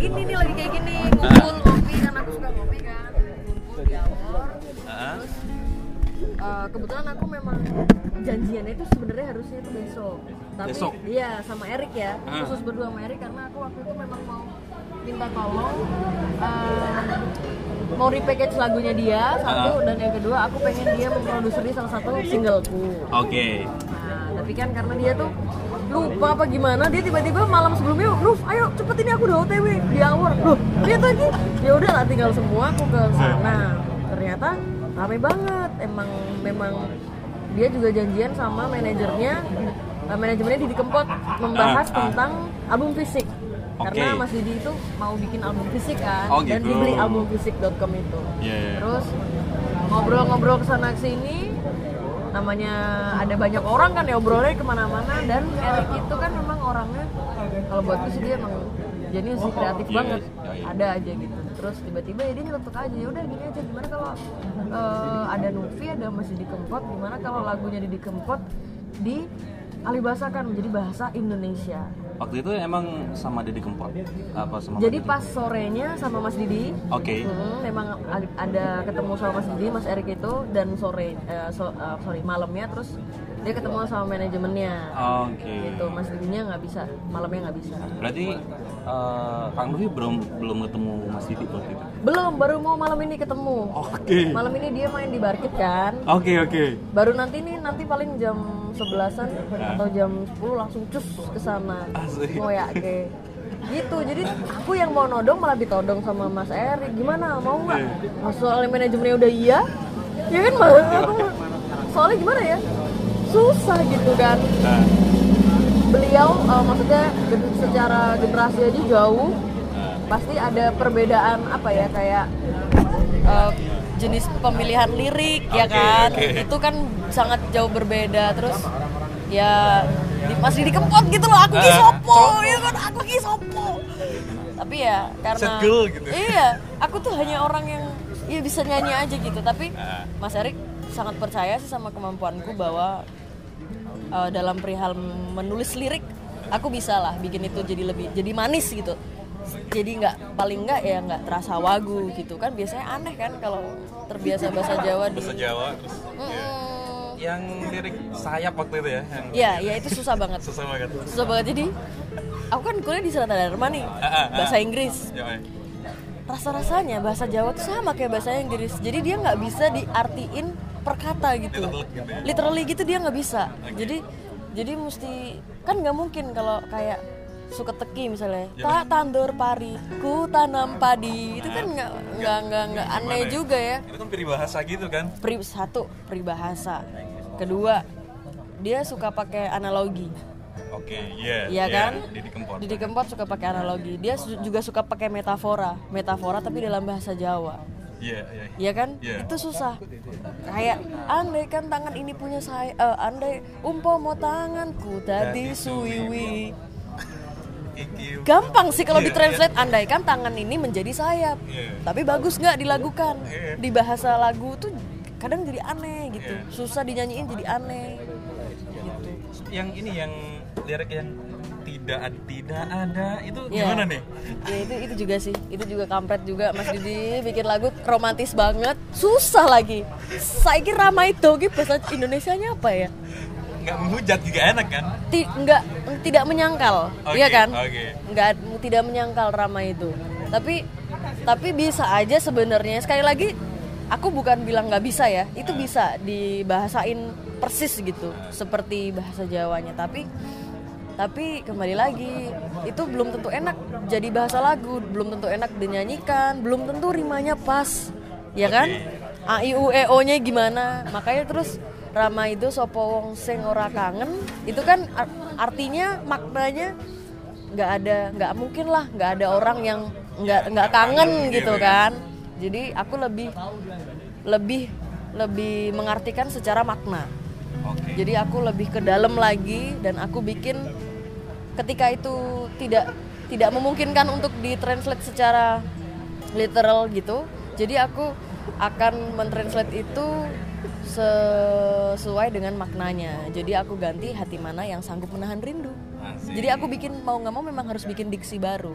gini nih lagi kayak gini. Ngumpul ngopi kan aku suka ngopi kan. Ngumpul di awal Ah, terus eh, kebetulan aku memang janjiannya itu sebenarnya harusnya itu besok. Tapi Besok? iya sama Erik ya. Ah. khusus berdua sama Erik karena aku waktu itu memang mau minta tolong eh, mau repackage lagunya dia satu. Ah. dan yang kedua aku pengen dia memproduksi salah satu singleku Oke. Nah, tapi kan karena dia tuh lupa apa gimana, dia tiba-tiba malam sebelumnya, Ruf, ayo cepet ini aku udah OTW di hour. Loh, dia lagi, ya udah lah tinggal semua aku ke sana. Ternyata rame banget, emang memang dia juga janjian sama manajernya, eh, manajemennya Didi Kempot membahas Ah, ah. tentang album fisik. Karena Oke. Mas Didi itu mau bikin album fisik kan, Oh, dan gitu. dibeli albumfisik.com itu. Iya, iya. Terus ngobrol-ngobrol ke sana sini namanya ada banyak orang kan ya obrolnya ke mana-mana dan Erik itu kan memang orangnya kalau buatku sih dia emang jenius sih kreatif Iya, banget. iya, iya. ada aja gitu. Terus tiba-tiba ya dia nyeletuk aja ya udah gini aja gimana kalau eh, ada Nufi ada Mas Didi Kempot gimana kalau lagunya Didi Kempot di alibasakan menjadi bahasa Indonesia Waktu itu emang sama Deddy Kempot apa sama jadi Deddy? pas sorenya sama Mas Didi Oke. Hmm, memang a- ada ketemu sama Mas Didi, Mas Erik itu dan sore eh, so- eh, sorry malamnya terus dia ketemu sama manajemennya. Oke. Gitu, Mas Didinya nggak bisa, malamnya nggak bisa. Berarti eh, Kang Lufi belum belum ketemu Mas Didi waktu itu. Belum, baru mau malam ini ketemu. Oke. Malam ini dia main di Barkit kan. Oke oke. Baru nanti nih nanti paling jam 11-an atau jam 10 langsung cus ke sana. Mau ya ke gitu jadi aku yang mau nodong malah ditodong sama Mas Erik gimana mau nggak Mas soalnya manajemennya udah iya ya kan malah aku soalnya gimana ya susah gitu kan Nah, beliau eh, maksudnya secara generasi aja jauh pasti ada perbedaan apa ya kayak eh, jenis pemilihan lirik ya Oke, kan oke. itu kan sangat jauh berbeda terus ya di, masih dikempot gitu loh aku ki Ah, sopo ya kan aku ki sopo tapi ya karena gitu. iya aku tuh hanya orang yang ya bisa nyanyi aja gitu tapi Ah. Mas Erik sangat percaya sih sama kemampuanku bahwa uh, dalam perihal menulis lirik aku bisa lah bikin itu jadi lebih jadi manis gitu jadi nggak paling nggak ya nggak terasa wagu gitu kan biasanya aneh kan kalau terbiasa bahasa Jawa di bahasa Jawa terus Mm-mm. yang lirik sayap waktu itu ya yang ya ya itu susah banget susah banget. susah banget jadi aku kan kuliah di Serata Dharma nih Ah, ah, ah. bahasa Inggris Ya, eh. rasa-rasanya bahasa Jawa tuh sama kayak bahasa Inggris jadi dia nggak bisa diartiin per kata gitu Literal gitu ya? literally gitu dia nggak bisa jadi jadi mesti kan nggak mungkin kalau kayak suka teki misalnya Ya. tak tandur pari ku tanam padi itu kan nggak nggak nggak nggak aneh ya? juga ya Itu kan peribahasa gitu kan. Pri, satu peribahasa kedua dia suka pakai analogi Oke, iya. Iya kan? Didi Kempot. Didi Kempot suka pakai analogi. Dia su- juga suka pakai metafora. Metafora tapi dalam bahasa Jawa. Iya, iya. Iya kan? Iya. Itu susah. Kayak andai kan tangan ini punya saya, eh, andai umpama tanganku tadi suwiwi. Gampang sih kalau Iya, ditranslate andai kan tangan ini menjadi sayap. Iya. Tapi bagus nggak dilakukan? Iya. Di bahasa lagu tuh kadang jadi aneh gitu. Iya. Susah dinyanyiin jadi aneh. Gitu. Yang ini yang lirik yang tidak tidak ada itu Iya. gimana nih? Ya itu itu juga sih, itu juga kampret juga Mas Didi bikin lagu romantis banget, susah lagi. Saya kira ramai itu gitu bahasa Indonesianya apa ya? Nggak menghujat juga enak kan? Ti, enggak tidak menyangkal, Oke, iya kan? oke. Enggak tidak menyangkal ramai itu. Tapi tapi bisa aja sebenarnya sekali lagi aku bukan bilang nggak bisa ya, itu bisa dibahasain persis gitu seperti bahasa Jawanya, tapi tapi kembali lagi itu belum tentu enak jadi bahasa lagu belum tentu enak dinyanyikan belum tentu rimanya pas ya kan? A i u e o nya gimana? Makanya terus Rama itu sopo wong sing ora kangen itu kan ar- artinya maknanya nggak ada nggak mungkin lah nggak ada orang yang nggak nggak kangen gitu kan? Jadi aku lebih lebih lebih mengartikan secara makna. Oke. jadi aku lebih ke dalam lagi dan aku bikin ketika itu tidak tidak memungkinkan untuk ditranslate secara literal gitu. Jadi aku akan mentranslate itu sesuai dengan maknanya. Jadi aku ganti hati mana yang sanggup menahan rindu. Asik. Jadi aku bikin mau nggak mau memang harus bikin diksi baru.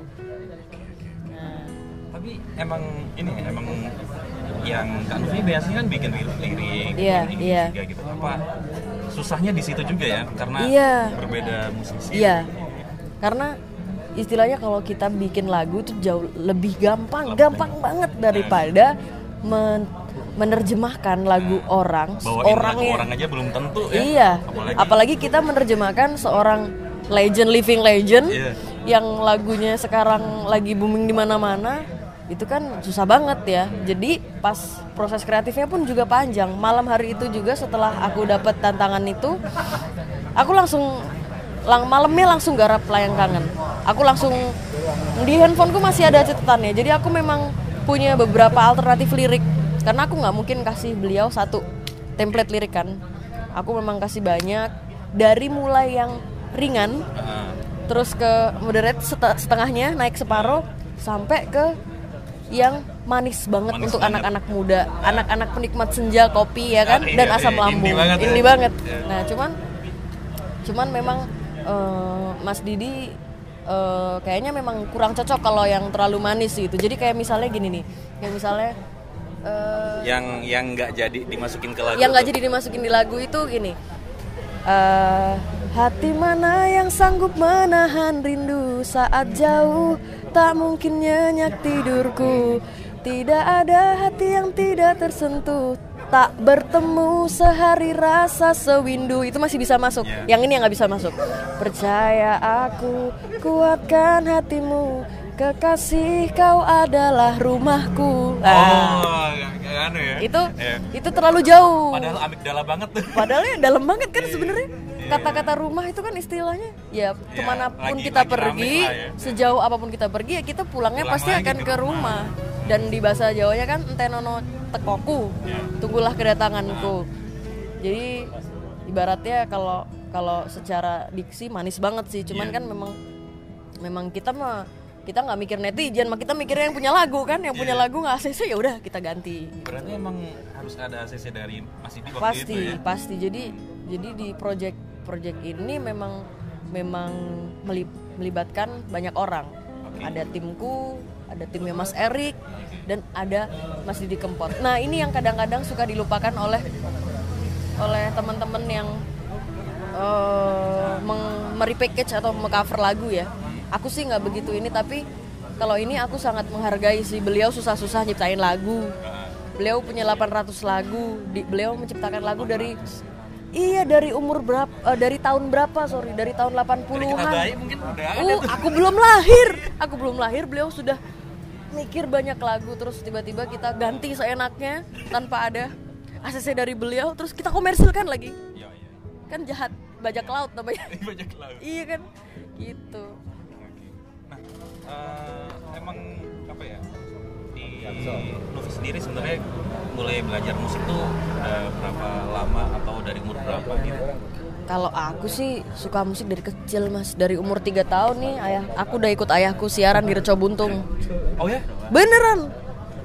tapi emang ini emang yang Kak Novi biasanya kan bikin lirik Iya, bikin iya. juga gitu apa susahnya di situ juga ya karena Iya. berbeda musisi Iya. Karena istilahnya kalau kita bikin lagu itu jauh lebih gampang, gampang banget daripada men- menerjemahkan lagu orang, bawain orang lagu yang orang aja belum tentu ya Iya. apalagi, Apalagi kita menerjemahkan seorang legend living legend Iya. yang lagunya sekarang lagi booming di mana-mana. Itu kan susah banget ya. Jadi pas proses kreatifnya pun juga panjang. Malam hari itu juga setelah aku dapat tantangan itu, aku langsung lang malamnya langsung garap layang kangen. Aku langsung di handphoneku masih ada catatannya. Jadi aku memang punya beberapa alternatif lirik karena aku nggak mungkin kasih beliau satu template lirik kan. Aku memang kasih banyak dari mulai yang ringan terus ke moderate sete- setengahnya naik separuh sampai ke yang manis banget Manis untuk anak-anak muda, anak-anak penikmat senja kopi ya kan Ah, dan iya, asam iya, lambung. indie banget ya. Banget. Iya. Nah, cuman cuman memang eh, Mas Didi eh, kayaknya memang kurang cocok kalau yang terlalu manis gitu. Jadi kayak misalnya gini nih, kayak misalnya eh, yang yang nggak jadi dimasukin ke lagu yang nggak jadi dimasukin di lagu itu gini. Eh, hati mana yang sanggup menahan rindu saat jauh? Tak mungkin nyenyak tidurku. Tidak ada hati yang tidak tersentuh tak bertemu sehari rasa sewindu. Itu masih bisa masuk. Ya. yang ini yang nggak bisa masuk. Percaya aku kuatkan hatimu. Kekasih kau adalah rumahku. Oh Ah, nggak anu ya? Itu Iya. itu terlalu jauh. Padahal amigdala banget. Tuh Padahal ya dalam banget kan sebenarnya. Iya. Kata-kata rumah itu kan istilahnya ya ke mana pun lagi- kita lagi pergi ya. sejauh apa pun kita pergi ya kita pulangnya Pulang pasti akan ke ke rumah. rumah dan di bahasa Jawanya kan entenono tekoku Iya. tunggulah kedatanganku jadi ibaratnya kalau kalau secara diksi manis banget sih cuman Iya. kan memang memang kita mah kita nggak mikir netizen mah kita mikirnya yang punya lagu kan yang punya Iya. lagu nggak ACC ya udah kita ganti berarti emang harus ada ACC dari Mas Didi waktu pasti itu ya pasti jadi jadi di project project ini memang memang melibatkan banyak orang. Oke. ada timku ada timnya Mas Erik dan ada Mas Didi Kempot. Nah ini yang kadang-kadang suka dilupakan oleh oleh teman-teman yang meng- merepackage atau mengcover lagu ya. Aku sih nggak begitu ini tapi kalau ini aku sangat menghargai sih. Beliau susah-susah nyiptain lagu. Beliau punya 800 lagu. Di, beliau menciptakan lagu dari Iya dari umur berapa? eh, dari tahun berapa? Sorry, dari tahun dari kita 80-an. bayi mungkin udah ada Uh, aku belum lahir. Aku belum lahir, beliau sudah mikir banyak lagu terus tiba-tiba kita ganti seenaknya tanpa ada ACC dari beliau terus kita komersilkan lagi. Iya, iya. Kan jahat bajak laut namanya. banyak lagu iya kan? Gitu. Nah, eh, emang Di Novi sendiri sebenarnya mulai belajar musik tuh udah berapa lama atau dari umur berapa gitu? Kalau aku sih suka musik dari kecil mas Dari umur 3 tahun nih ayah Aku udah ikut ayahku siaran di Reco Buntung Oh ya? Beneran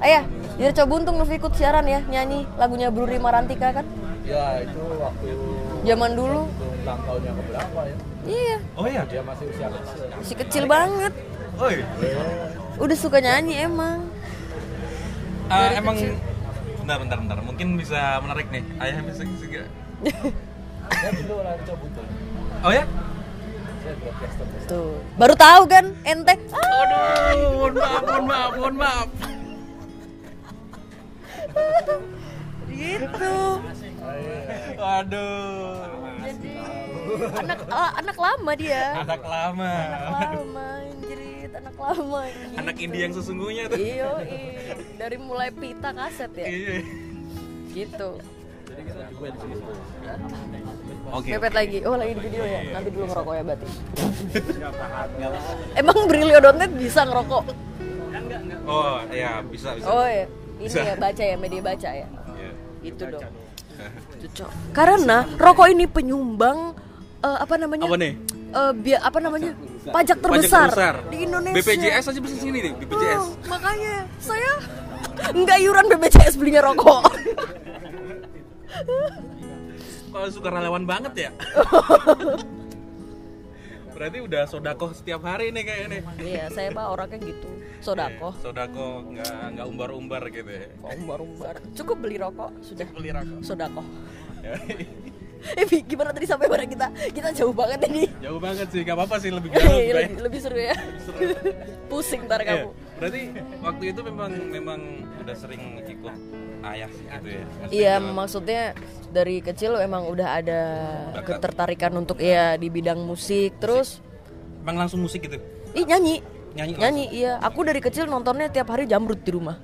Ayah di Reco Buntung Novi ikut siaran ya Nyanyi lagunya Bruri Marantika kan Ya itu waktu Zaman dulu ulang tahunnya keberapa ya? Iya Oh ya? Dia masih usia kecil. Masih kecil banget Oi. Udah suka nyanyi emang Eh, Dari emang bentar bentar bentar. Mungkin bisa menarik nih. Ayah bisa juga oh ya. Tuh. Baru tahu kan ente aduh mohon maaf mohon maaf mohon maaf. Gitu. Aduh Jadi anak ah, anak lama dia. Anak lama. Anak lama anjrit Anak lama gitu. anak indie yang sesungguhnya tuh Iya, iya. dari mulai pita kaset ya, iya gitu. Jadi kita juga di situ. oke Pepet lagi, oh lagi di video ya, nanti dulu ngerokok ya berarti. Emang Brilio.net bisa ngerokok? oh ya bisa bisa Oh ya, ini Bisa. ya baca ya, media baca ya. Iya. Itu dong. Cocok. Karena rokok ini penyumbang eh, apa namanya? apa nih Eh, bia- apa namanya? Pajak terbesar, Pajak terbesar. di Indonesia. BPJS aja bisa sini nih BPJS Oh, makanya saya nggak iuran BPJS belinya rokok. kalau suka relawan banget ya Berarti udah sodako setiap hari nih kayaknya nih. iya saya pak orangnya gitu sodako Sodako nggak nggak umbar-umbar gitu ya. umbar-umbar cukup beli rokok sudah Beli rokok. sodako Ya, eh gimana tadi sampai mana kita kita jauh banget ini Jauh banget sih, nggak apa-apa sih lebih jauh. lebih, Bay. lebih seru ya pusing ntar kamu Berarti waktu itu memang memang udah sering ikut ayah gitu ya. Iya, maksudnya dari kecil emang udah ada Bakat. ketertarikan untuk ya di bidang musik. Terus, Emang langsung musik gitu. ih nyanyi, Nyanyi. nyanyi. Iya, aku dari kecil nontonnya tiap hari jamrut di rumah.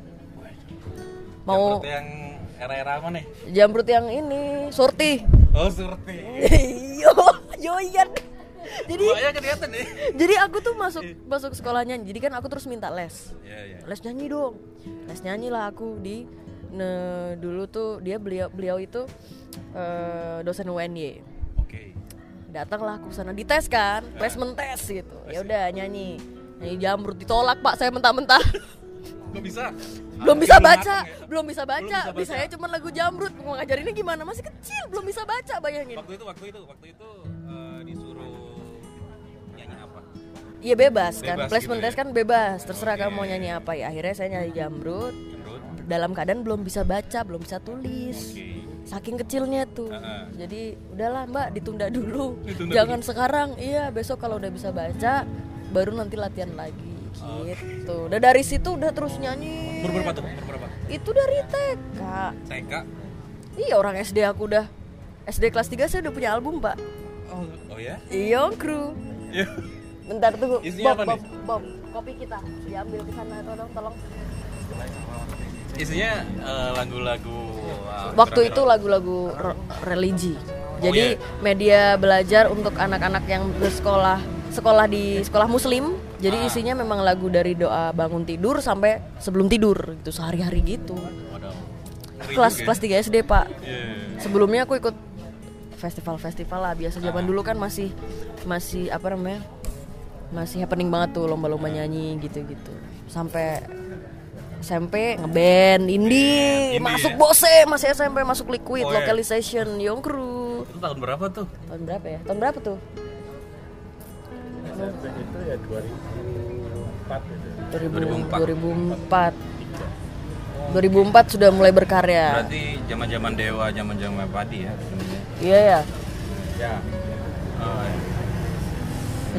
Mau Jamrut yang era-era apa nih? jamrut yang ini, sorti. Oh, seperti. yo, yo Ian. Jadi, kelihatan nih. jadi aku tuh masuk masuk sekolah nyanyi. Jadi kan aku terus minta les. Iya, iya. les nyanyi dong les nyanyi lah aku di ne, dulu tuh dia beliau beliau itu eh, dosen UNY Oke. datanglah aku sana dites kan placement test gitu ya udah nyanyi nyanyi jamrut ditolak pak saya mentah-mentah Kok bisa? belum Ah, bisa belum baca ya? belum bisa baca Belum bisa baca. bisa ya cuma lagu jamrut mau ngajarinnya gimana masih kecil belum bisa baca bayangin Waktu itu, waktu itu, waktu itu eh, disuruh nyanyi apa? iya bebas kan Bebas placement gitu test ya? kan bebas terserah Oke. kamu mau nyanyi apa ya akhirnya saya nyanyi jamrut Jamrut. dalam keadaan belum bisa baca belum bisa tulis Oke. saking kecilnya tuh Heeh. jadi udahlah mbak ditunda dulu Ditunda jangan sekarang iya besok kalau udah bisa baca baru nanti latihan lagi gitu udah dari situ udah terus nyanyi Umur berapa tuh? Umur berapa? itu dari TK TK. iya orang SD aku udah SD kelas 3 saya udah punya album pak Oh, oh ya? iya kru Iya. bentar tunggu Isinya Bob, apa Bob, Bob, kopi kita diambil ke sana tolong tolong Isinya eh, lagu-lagu eh, waktu itu lagu-lagu re- religi. Jadi iya. media belajar untuk anak-anak yang bersekolah sekolah di sekolah muslim. Jadi Ah. isinya memang lagu dari doa bangun tidur sampai sebelum tidur gitu sehari-hari gitu. Waduh. Kelas ya. kelas 3 SD, Pak. Iya. Sebelumnya aku ikut festival-festival lah biasa zaman dulu kan masih masih apa namanya? Masih happening banget tuh lomba-lomba nyanyi gitu-gitu. Sampai SMP ngeband indie, indie masuk ya? Bose, masih SMP masuk Liquid, Oh, iya. Localization, Young Crew. Itu tahun berapa tuh? Tahun berapa ya? Tahun berapa tuh? SMP itu ya 2004 gitu 2000, 2004. 2004 sudah mulai berkarya. Berarti zaman-zaman Dewa, zaman-zaman Padi ya. sebenarnya. Iya ya. ya Oh, iya.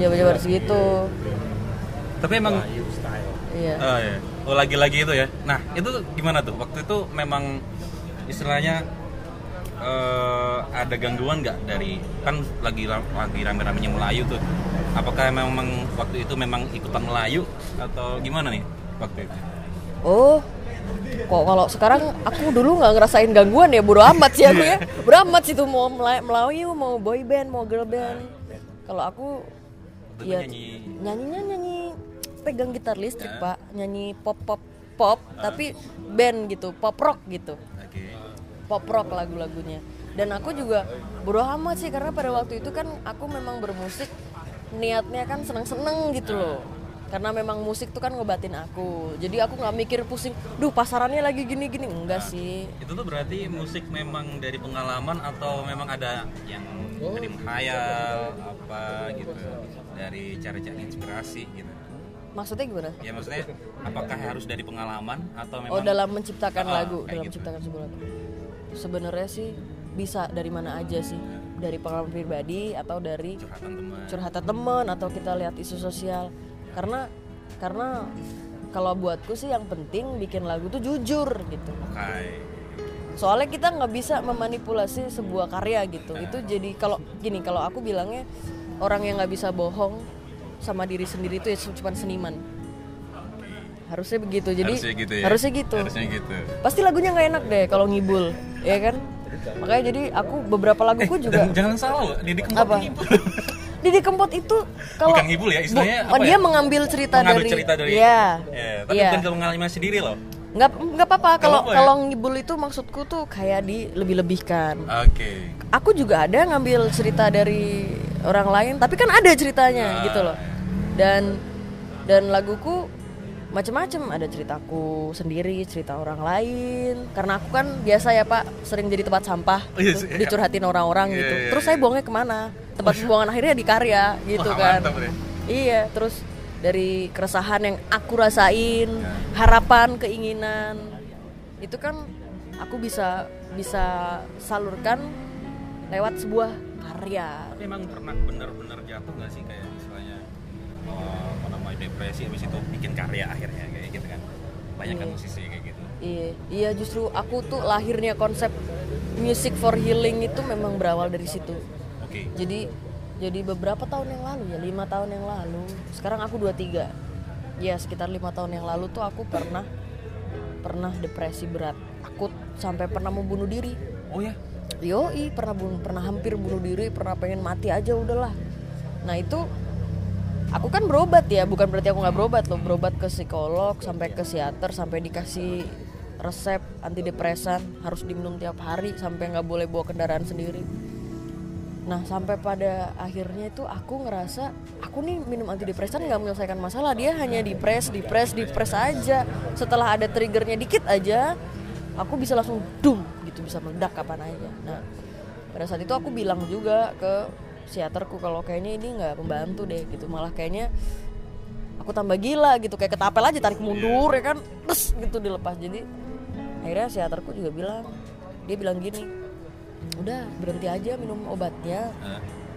Jabar-jabar segitu. Tapi emang Melayu style Iya. Oh iya. Oh lagi-lagi itu ya. Nah itu gimana tuh? Waktu itu memang istilahnya eh, ada gangguan nggak dari kan lagi lagi rame-ramenya Melayu tuh. Apakah memang waktu itu memang ikutan Melayu atau gimana nih waktu itu? Oh, kok kalau sekarang aku dulu nggak ngerasain gangguan ya bodo amat sih aku ya. Bodo amat sih tuh mau Mela- Melayu mau boy band mau girl band. Kalau aku Waktu itu ya nyanyi. nyanyinya nyanyi pegang gitar listrik pak. Nyanyi pop pop pop tapi band gitu pop rock gitu. Oke. pop rock lagu-lagunya. Dan aku juga bodo amat sih karena pada waktu itu kan aku memang bermusik niatnya kan seneng-seneng gitu loh. Karena memang musik tuh kan ngobatin aku. Jadi aku nggak mikir pusing duh pasarannya lagi gini-gini. Enggak sih. Itu tuh berarti musik memang dari pengalaman atau memang ada yang dari menghayal apa gitu dari cari-cari inspirasi gitu. maksudnya gimana? Ya maksudnya apakah harus dari pengalaman atau memang oh dalam menciptakan Ah, lagu dalam gitu. menciptakan sebuah lagu. Sebenarnya sih bisa dari mana aja sih dari pengalaman pribadi atau dari curhatan teman? curhatan atau kita lihat isu sosial. Karena karena kalau buatku sih yang penting bikin lagu tuh jujur gitu. Soalnya kita nggak bisa memanipulasi sebuah karya gitu. Itu jadi kalau gini kalau aku bilangnya orang yang nggak bisa bohong sama diri sendiri itu ya cuma seniman. Harusnya begitu. Jadi harusnya gitu ya. harusnya gitu. Harusnya gitu. pasti lagunya nggak enak deh kalau ngibul ya kan makanya jadi aku beberapa laguku juga Dan jangan salah loh, Didi Kempot Apa? Didi Kempot itu kalau Bukan ngibul ya, istilahnya Bu- apa dia ya? mengambil cerita Mengambil dari cerita dari Iya. Ya, tapi Iya. bukan pengalaman sendiri loh. nggak nggak apa-apa kalau apa-apa ya? kalau ngibul itu maksudku tuh kayak di lebih-lebihkan Oke. aku juga ada ngambil cerita dari orang lain tapi kan ada ceritanya Ah. gitu loh dan dan laguku macem-macem. Ada ceritaku sendiri cerita orang lain. Karena aku kan biasa ya pak sering jadi tempat sampah Oh, iya tuh, sih. dicurhatin orang-orang Iya, gitu. iya, terus iya. saya buangnya ke mana? Tempat pembuangan akhirnya di karya gitu Wah, kan. mantap iya terus dari keresahan yang aku rasain Ya. harapan keinginan itu kan aku bisa bisa salurkan lewat sebuah karya. Tapi emang pernah benar-benar jatuh nggak sih kayak apa namanya depresi habis itu bikin karya akhirnya kayak gitu kan banyak kan musisi kayak gitu Iya, iya justru aku tuh lahirnya konsep music for healing itu memang berawal dari situ. oke Jadi jadi beberapa tahun yang lalu ya, lima tahun yang lalu. Sekarang aku 23. Ya sekitar lima tahun yang lalu tuh aku pernah pernah depresi berat, akut sampai pernah mau bunuh diri. oh ya Yoi, pernah bunuh, pernah hampir bunuh diri, pernah pengen mati aja udahlah. Nah itu aku kan berobat ya, bukan berarti aku nggak berobat loh, berobat ke psikolog, sampai ke psikiater, sampai dikasih resep antidepresan harus diminum tiap hari sampai nggak boleh bawa kendaraan sendiri. Nah sampai pada akhirnya itu aku ngerasa aku nih minum antidepresan nggak menyelesaikan masalah dia hanya depres, depres, depres aja. Setelah ada triggernya dikit aja, aku bisa langsung dum gitu bisa meledak kapan aja. Nah pada saat itu aku bilang juga ke psikiaterku kalau kayaknya ini nggak membantu deh gitu. Malah kayaknya aku tambah gila gitu kayak ketapel aja tarik mundur ya kan? Terus gitu dilepas. Jadi akhirnya psikiaterku juga bilang dia bilang gini udah berhenti aja minum obatnya.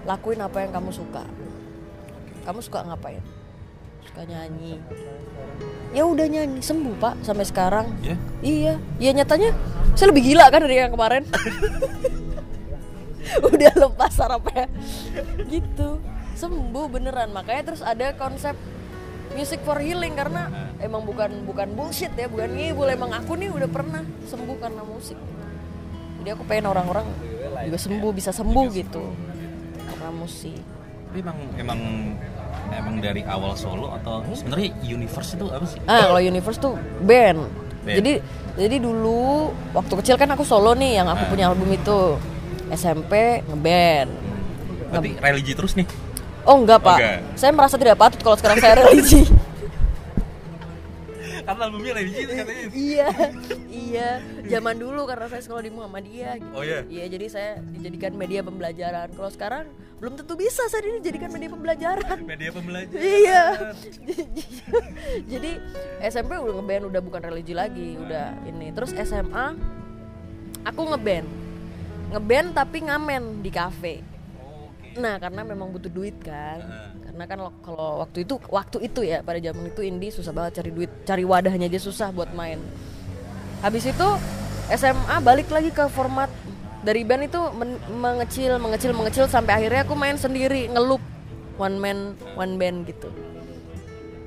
Lakuin apa yang kamu suka. Kamu suka ngapain? Suka nyanyi. Ya udah nyanyi. Sembuh pak sampai sekarang. Ya iya. Iya nyatanya saya lebih gila kan dari yang kemarin udah lepas sarapnya gitu. Sembuh beneran. Makanya terus ada konsep music for healing karena emang bukan bukan bullshit ya bukan ngibul. Emang aku nih udah pernah sembuh karena musik. Jadi aku pengen orang-orang juga sembuh bisa sembuh gitu. karena musik. Tapi emang emang emang dari awal solo atau sebenarnya universe itu apa sih? Ah, kalau Universe tuh band. Band. Jadi jadi dulu waktu kecil kan aku solo nih yang aku punya album itu. SMP ngeband. berarti religi terus nih Oh enggak, Pak. Enggak. Saya merasa tidak patut kalau sekarang saya religi. karena albumnya religi itu katanya iya. Iya, zaman dulu karena saya sekolah di Muhammadiyah gitu. Oh, iya? Iya, jadi saya dijadikan media pembelajaran. Kalau sekarang belum tentu bisa saya dijadikan media pembelajaran. media pembelajaran Iya. Jadi SMP udah ngeband udah bukan religi lagi, udah ini. Terus SMA aku ngeband. Ngeband tapi ngamen di kafe. Nah, karena memang butuh duit kan. Karena kan kalau waktu itu waktu itu ya pada zaman itu indie susah banget cari duit, cari wadahnya aja susah buat main. Habis itu SMA balik lagi ke format dari band itu men- mengecil, mengecil, mengecil sampai akhirnya aku main sendiri, ngelup one man, one band gitu.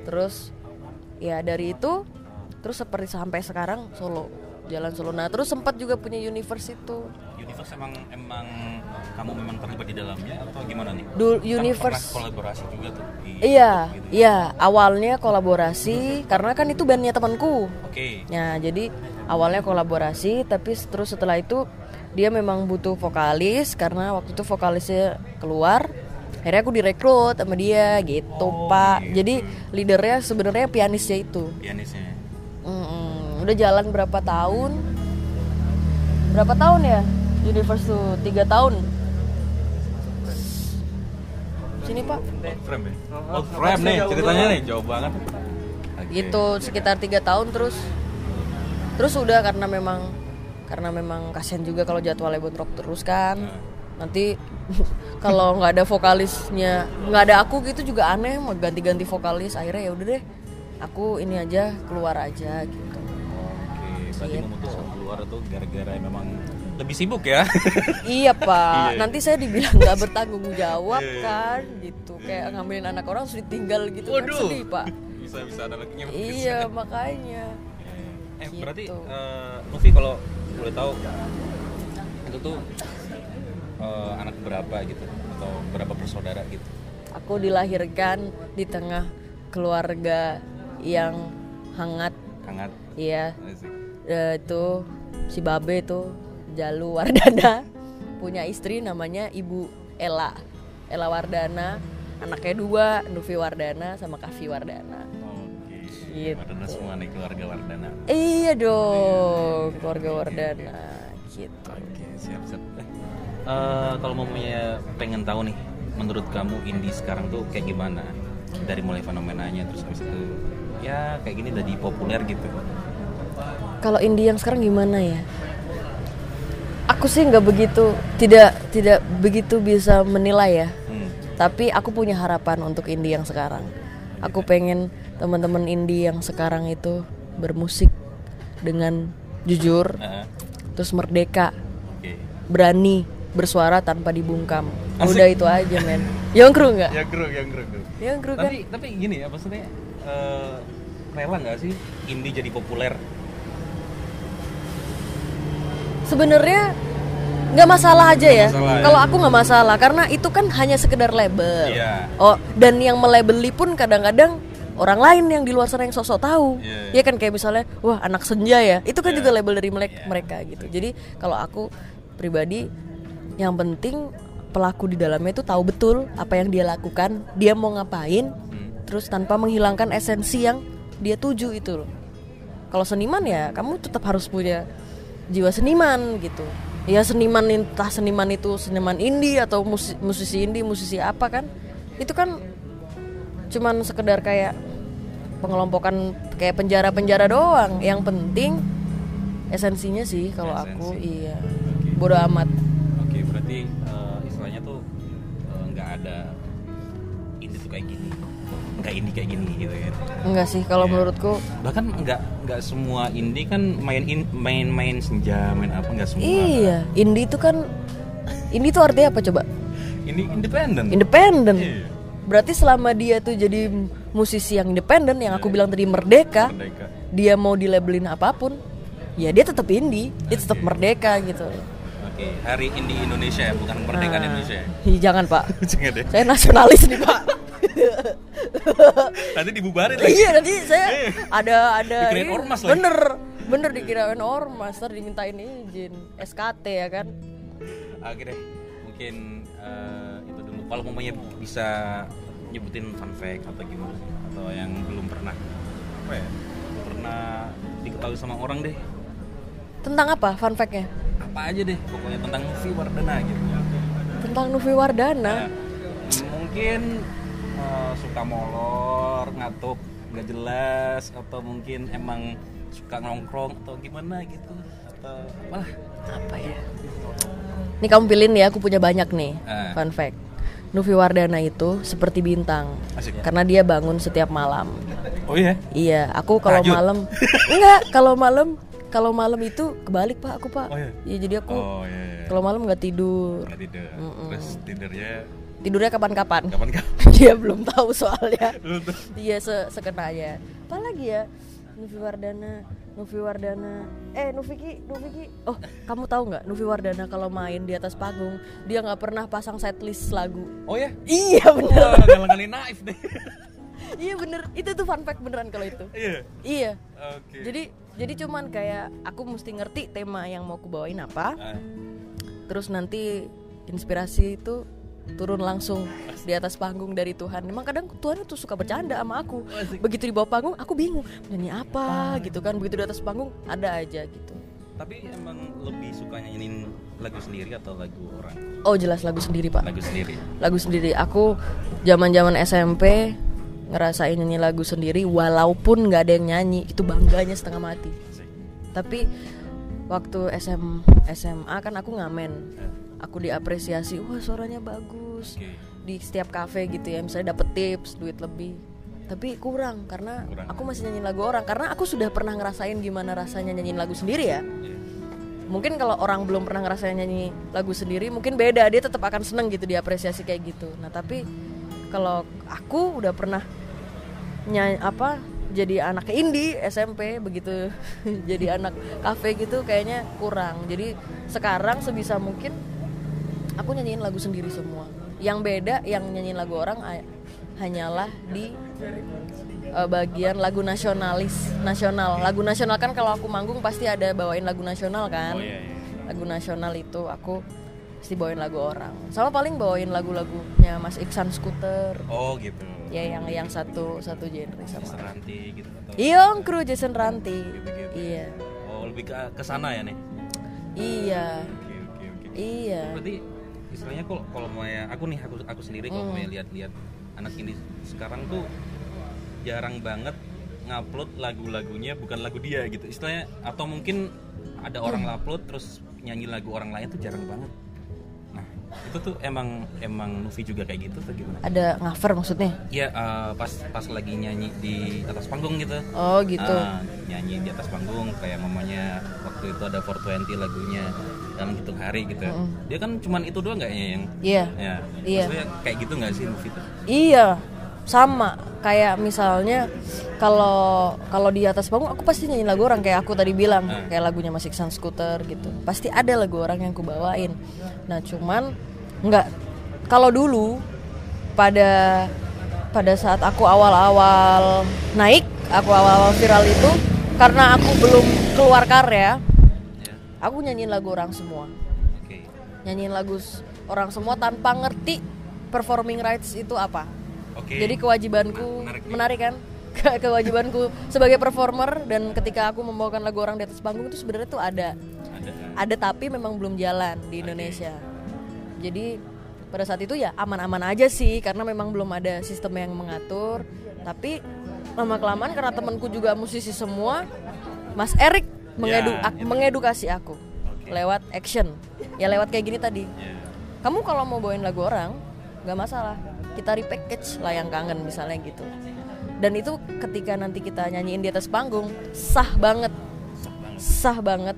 Terus ya dari itu terus seperti sampai sekarang solo, jalan solo. Nah, terus sempat juga punya universe itu. Universe emang emang kamu memang terlibat di dalamnya atau gimana nih Dul- Kan universe pernah kolaborasi juga tuh Iya, gitu. iya. Awalnya kolaborasi karena kan itu bandnya temanku. oke Ya, jadi awalnya kolaborasi, tapi terus setelah itu dia memang butuh vokalis karena waktu itu vokalisnya keluar. Akhirnya aku direkrut sama dia gitu, Oh, Pak. gitu. Jadi leadernya sebenarnya pianisnya itu. pianisnya Mm-mm. Udah jalan berapa tahun? Berapa tahun ya? Universe tuh tiga tahun. Sini Pak. old frame ya old frame nih ceritanya nih jauh banget Oke. gitu sekitar tiga tahun terus terus udah karena memang karena memang kasihan juga kalau jadwalnya bentrok terus kan nanti kalau nggak ada vokalisnya nggak ada aku gitu juga aneh mau ganti-ganti vokalis akhirnya ya udah deh aku ini aja keluar aja gitu Oke, berarti Gitu. memutuskan keluar itu gara-gara memang lebih sibuk ya? Iya pak. Iya. nanti saya dibilang nggak bertanggung jawab Iya, iya. kan gitu. Kayak ngambilin anak orang terus ditinggal gitu kan. Waduh. sedih pak. Bisa bisa ada iya makanya. Eh berarti Gitu. eh, Novi kalau boleh tahu itu tuh eh, anak berapa gitu? Atau berapa bersaudara gitu? Aku dilahirkan di tengah keluarga yang hangat. hangat. Iya, eh, itu si Babe itu Jalu Wardana punya istri namanya Ibu Ella. Ella Wardana, anaknya dua, Nufi Wardana sama Kavi Wardana. oke Gitu. Wardana semua nih keluarga Wardana Iya dong, keluarga Wardana gitu. Oke, siap siap. Eh, eh, kalau mau punya pengen tahu nih menurut kamu indie sekarang tuh kayak gimana dari mulai fenomenanya terus habis itu ya kayak gini udah populer gitu Kalau indie yang sekarang gimana ya? Aku sih nggak begitu, tidak tidak begitu bisa menilai ya. hmm. Tapi aku punya harapan untuk indie yang sekarang. Aku pengen teman-teman indie yang sekarang itu bermusik dengan jujur, Ah, terus merdeka, oke berani bersuara tanpa dibungkam. Asik. Udah itu aja men. Yongkru nggak? ya gruk yang gruk Yongkru kan? tapi tapi gini ya maksudnya eh, rela nggak sih indie jadi populer Sebenarnya nggak masalah aja ya. masalah ya. Kalau aku nggak masalah karena itu kan hanya sekedar label. Iya. Oh, dan yang melabeli pun kadang-kadang orang lain yang di luar sana yang sosok tahu. Iya. Ya kan kayak misalnya, wah anak senja ya. Itu kan Iya. juga label dari mereka, Iya. mereka gitu. Jadi kalau aku pribadi yang penting pelaku di dalamnya itu tahu betul apa yang dia lakukan, dia mau ngapain, Hmm. terus tanpa menghilangkan esensi yang dia tuju itu loh. Kalau seniman ya kamu tetap harus punya jiwa seniman gitu. Ya seniman entah seniman itu seniman indie atau musi- musisi indie, musisi apa kan? Itu kan cuman sekedar kayak pengelompokan kayak penjara-penjara doang. Yang penting esensinya sih kalau aku iya. Bodoh amat. Oke, berarti eh, nggak indie kayak gini gitu kan. Enggak sih kalau Iya. menurutku Bahkan nggak nggak semua indie kan main in, main main senja, main apa nggak semua. iya, indie itu kan indie itu artinya apa coba? Indie independen. Independen. Iya. Berarti selama dia tuh jadi musisi yang independen yang aku bilang tadi merdeka, Merdeka. dia mau dilabelin apa pun, ya dia tetap indie, dia tetap merdeka gitu. Oke, Hari Indie Indonesia ya, bukan Merdeka Nah. Indonesia. ya? Jangan pak, Jangan deh. saya nasionalis nih pak. Nanti dibubarin lagi. iya nanti saya ada ada Dikirain ini, ormas lagi. bener bener dikirain ormas ntar dimintain izin SKT ya kan Oke deh, mungkin eh, itu dulu. Kalau mamanya bisa nyebutin fun fact atau gimana sih? Atau yang belum pernah apa ya? Pernah diketahui sama orang deh. tentang apa fun fact-nya Apa aja deh, pokoknya tentang Novi Wardana gitu. tentang Novi Wardana Nah, mungkin eh, suka molor, ngatuk, nggak jelas, atau mungkin emang suka nongkrong atau gimana gitu, atau apalah. apa ya Nih kamu pilihin ya, aku punya banyak nih Ah. fun fact. Nufi Wardana itu seperti bintang Asik. karena dia bangun setiap malam. Oh iya? Iya, aku kalau malam enggak, kalau malam kalau malam itu kebalik pak aku pak. Oh, iya? Iya jadi aku Oh iya. iya. kalau malam nggak tidur, Nggak tidur. Mm-mm. Terus tidurnya tidurnya kapan-kapan. kapan kapan? dia belum tahu soalnya. Iya se sekenanya. Apalagi ya? Nufi Wardana, Nufi Wardana. Eh, Nufiki, Nufiki. Oh, kamu tahu nggak? Nufi Wardana kalau main di atas panggung, dia nggak pernah pasang setlist lagu. Oh ya? Iya bener. Wah, galang-galin naif deh. iya bener. Itu tuh fun fact beneran kalau itu. Iya. Iya. Oke. Jadi jadi cuman kayak aku mesti ngerti tema yang mau aku bawain apa. Ah, Terus nanti inspirasi itu turun langsung di atas panggung dari Tuhan. Emang kadang Tuhan itu suka bercanda sama aku. Begitu di bawah panggung, aku bingung nyanyi apa gitu kan. Begitu di atas panggung ada aja gitu. Tapi emang lebih suka nyanyiin lagu sendiri atau lagu orang? Oh jelas lagu sendiri pak. Lagu sendiri. Lagu sendiri. Aku zaman zaman SMP ngerasain nyanyi lagu sendiri walaupun nggak ada yang nyanyi itu bangganya setengah mati. Tapi waktu SM, SMA kan aku ngamen. Aku diapresiasi, wah suaranya bagus. Oke. Di setiap cafe gitu ya, misalnya dapet tips, duit lebih. Tapi kurang karena Kurang. aku masih nyanyiin lagu orang karena aku sudah pernah ngerasain gimana rasanya nyanyiin lagu sendiri ya. Iya. Mungkin kalau orang belum pernah ngerasain nyanyi lagu sendiri mungkin beda, dia tetap akan seneng gitu diapresiasi kayak gitu. Nah, tapi kalau aku udah pernah nyanyi apa jadi anak indie SMP begitu jadi anak kafe gitu kayaknya kurang jadi sekarang sebisa mungkin aku nyanyiin lagu sendiri semua yang beda yang nyanyiin lagu orang hanyalah di eh, bagian lagu nasionalis nasional lagu nasional kan kalau aku manggung pasti ada bawain lagu nasional kan Oh iya iya. lagu nasional itu aku pasti bawain lagu orang sama paling bawain lagu-lagunya Mas Iksan Scooter Oh gitu. ya yang yang satu satu genre sama Seranti gitu atau Iya, kru Jason Ranti. Gitu-gitu. Iya. Oh lebih ke ke sana ya nih. Iya. Oke oke oke. Iya. Berarti istilahnya kok kalau mau ya aku nih aku aku sendiri kalau mau ya lihat-lihat anak ini sekarang tuh jarang banget ngupload lagu-lagunya bukan lagu dia gitu. Istilahnya atau mungkin ada orang upload terus nyanyi lagu orang lain tuh jarang banget. Nah itu tuh emang emang Luffy juga kayak gitu atau gimana? Ada cover maksudnya? Iya eh, pas pas lagi nyanyi di atas panggung gitu. Oh gitu. Ah, nyanyi di atas panggung kayak mamanya waktu itu ada 420 lagunya dalam hitung hari gitu dia kan cuman itu doang nggak ya yang? Iya. Ya. Iya. maksudnya kayak gitu nggak sih Luffy tuh Iya, sama. Kayak misalnya kalau kalau di atas panggung aku pasti nyanyi lagu orang kayak aku tadi bilang. Kayak lagunya Mas Iksan Scooter gitu. Pasti ada lagu orang yang aku bawain. Nah, cuman nggak. Kalau dulu pada pada saat aku awal-awal naik, aku awal-awal viral itu karena aku belum keluar karya, ya aku nyanyiin lagu orang semua. oke Nyanyiin lagu orang semua tanpa ngerti performing rights itu apa. oke Jadi kewajibanku Menarik menarik kan? Ke- kewajibanku sebagai performer dan ketika aku membawakan lagu orang di atas panggung itu sebenarnya tuh ada. ada Ada tapi memang belum jalan di Indonesia. Jadi pada saat itu ya aman-aman aja sih karena memang belum ada sistem yang mengatur. Tapi lama kelamaan karena temanku juga musisi semua, Mas Erik mengedu- Ya, ak- itu. mengedukasi aku Oke. lewat action. Ya lewat kayak gini tadi. Ya. Kamu kalau mau bawain lagu orang nggak masalah. Kita repackage layang kangen misalnya gitu. Dan itu ketika nanti kita nyanyiin di atas panggung sah banget. Sah banget.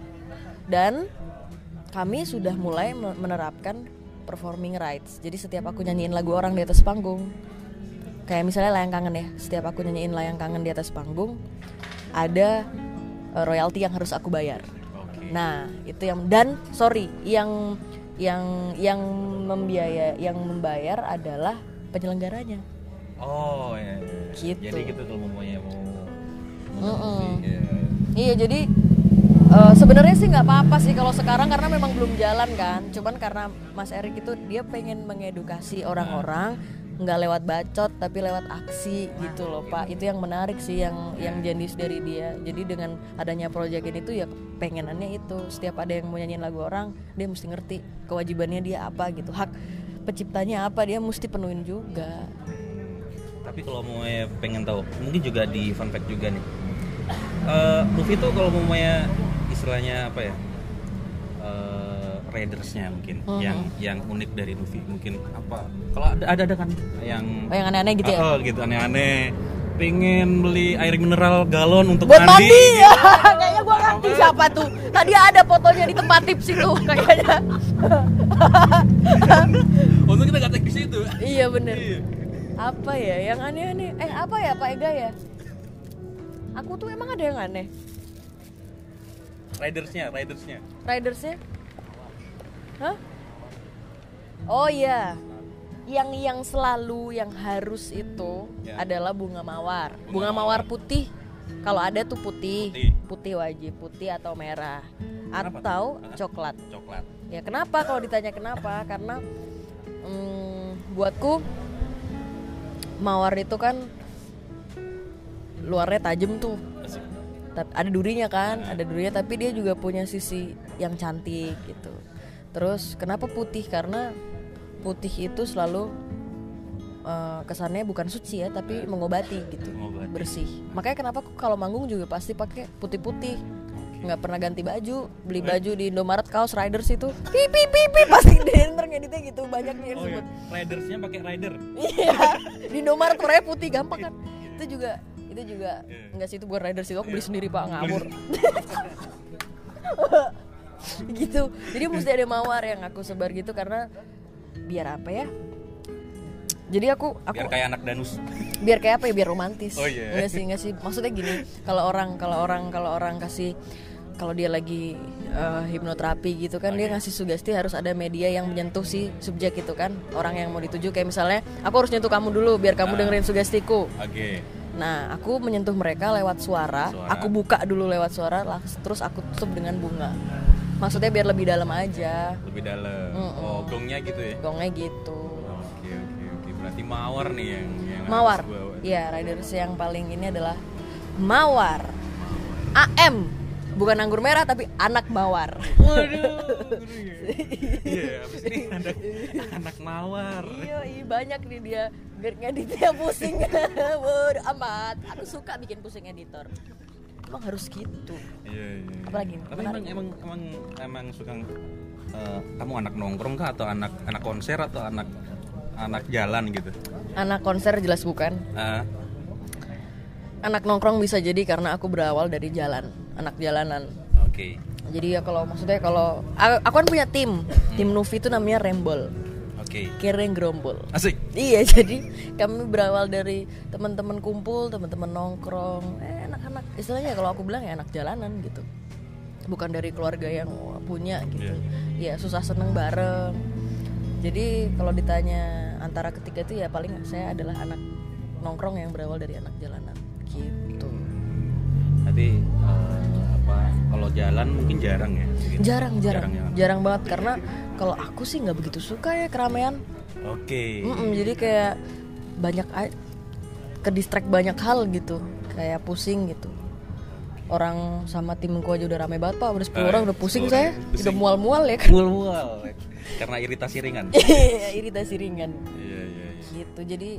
Dan kami sudah mulai me- menerapkan performing rights. Jadi setiap aku nyanyiin lagu orang di atas panggung kayak misalnya layang kangen ya setiap aku nyanyiin layang kangen di atas panggung ada eh, royalti yang harus aku bayar oke Nah, itu yang dan sorry, yang yang yang membiaya yang membayar adalah penyelenggaranya. oh ya. Gitu. jadi gitu kalau mau mau. Luffy, ya. Iya, jadi eh, sebenarnya sih nggak apa-apa sih kalau sekarang karena memang belum jalan kan. Cuman karena Mas Erik itu dia pengen mengedukasi orang-orang nggak lewat bacot tapi lewat aksi gitu loh Pak. Itu yang menarik sih yang yang jenius dari dia. Jadi dengan adanya proyek ini tuh ya pengenannya itu setiap ada yang mau nyanyiin lagu orang dia mesti ngerti kewajibannya dia apa gitu. Hak penciptanya apa dia mesti penuhin juga. tapi kalau mau ya pengen tahu mungkin juga di fun fact juga nih Eh Luffy tuh kalau mau ya istilahnya apa ya eh raidersnya mungkin Mhm. yang yang unik dari Luffy. Mungkin apa? Kalau ada ada, ada kan yang Oh, yang aneh-aneh gitu ya. Oh, gitu aneh-aneh. Pengen beli air mineral galon untuk buat mandi, mandi, gitu. kayaknya gua ngerti siapa tuh. Tadi ada fotonya di tempat tips itu kayaknya. Untung kita gak di situ. Iya bener. Apa ya? Yang aneh-aneh. Eh apa ya Pak Ega ya? Aku tuh emang ada yang aneh. Ridersnya ridersnya ridersnya hah oh iya yang yang selalu yang harus itu Ya. adalah bunga mawar bunga mawar putih kalau ada tuh putih Putih. putih wajib putih atau merah Kenapa atau tuh? coklat coklat Ya kenapa kalau ditanya kenapa? Karena mm, buatku mawar itu kan luarnya tajam tuh. Asik. Ada durinya kan, ada durinya tapi dia juga punya sisi yang cantik gitu. Terus kenapa putih? Karena putih itu selalu eh, kesannya bukan suci ya, tapi mengobati gitu, Mengobati. bersih. Makanya kenapa aku kalau manggung juga pasti pakai putih-putih. Nggak pernah ganti baju beli baju di Indomaret kaos Riders itu pipi pipi pasti dia ntar ngeditnya gitu banyak nih yang oh iya. Sebut ridersnya pakai rider. Iya di Indomaret warnanya putih gampang kan? Itu juga itu juga Iya. enggak sih itu buat Riders itu aku beli sendiri pak ngawur gitu. Jadi mesti ada mawar yang aku sebar gitu karena biar apa ya? Jadi aku aku biar kayak anak danus. Biar kayak apa ya? Biar romantis. Oh, iya. Enggak sih enggak sih. Maksudnya gini kalau orang kalau orang kalau orang kasih kalau dia lagi eh, hipnoterapi gitu kan dia ngasih sugesti harus ada media yang menyentuh si subjek itu kan. Orang yang mau dituju kayak misalnya aku harus nyentuh kamu dulu biar kamu dengerin sugestiku. Oke. Nah aku menyentuh mereka lewat suara, Suara. aku buka dulu lewat suara terus aku tutup dengan bunga maksudnya biar lebih dalam aja lebih dalam Mm-mm. oh gongnya gitu ya gongnya gitu oke oke oke berarti mawar nih yang yang Mawar. Iya, riders yang paling ini adalah Mawar. AM. Bukan anggur merah tapi anak mawar. iya habis ini ada penawar. Iya, iya banyak nih dia ngeditnya pusing. Bodoh amat. Aku suka bikin pusing editor. Emang harus gitu. Iya, iya. Apalagi? Tapi emang emang emang emang suka eh, kamu anak nongkrong kah atau anak anak konser atau anak anak jalan gitu? Anak konser jelas bukan. Ah, Anak nongkrong bisa jadi karena aku berawal dari jalan, anak jalanan. Oke. Jadi ya kalau maksudnya kalau aku kan punya tim, tim Nuvi itu namanya Rembol, Oke. Kereng Gerombol. Asik. Iya, jadi kami berawal dari teman-teman kumpul, teman-teman nongkrong, eh anak-anak istilahnya kalau aku bilang ya anak jalanan gitu. Bukan dari keluarga yang punya gitu. Ya susah seneng bareng. Jadi kalau ditanya antara ketiga itu ya paling saya adalah anak nongkrong yang berawal dari anak jalanan gitu. Tapi eh, apa? Kalau jalan mungkin jarang ya. Gitu. Jarang, jarang, ya. jarang banget karena kalau aku sih nggak begitu suka ya keramaian. Oke. Mm-mm, jadi kayak banyak ke distract banyak hal gitu kayak pusing gitu orang sama timku aja udah rame banget pak udah 10 Eh, orang udah pusing 10 saya pusing. udah mual-mual ya kan Mual-mual. Karena iritasi ringan. Iya, iritasi ringan Iya, iya, iya. gitu jadi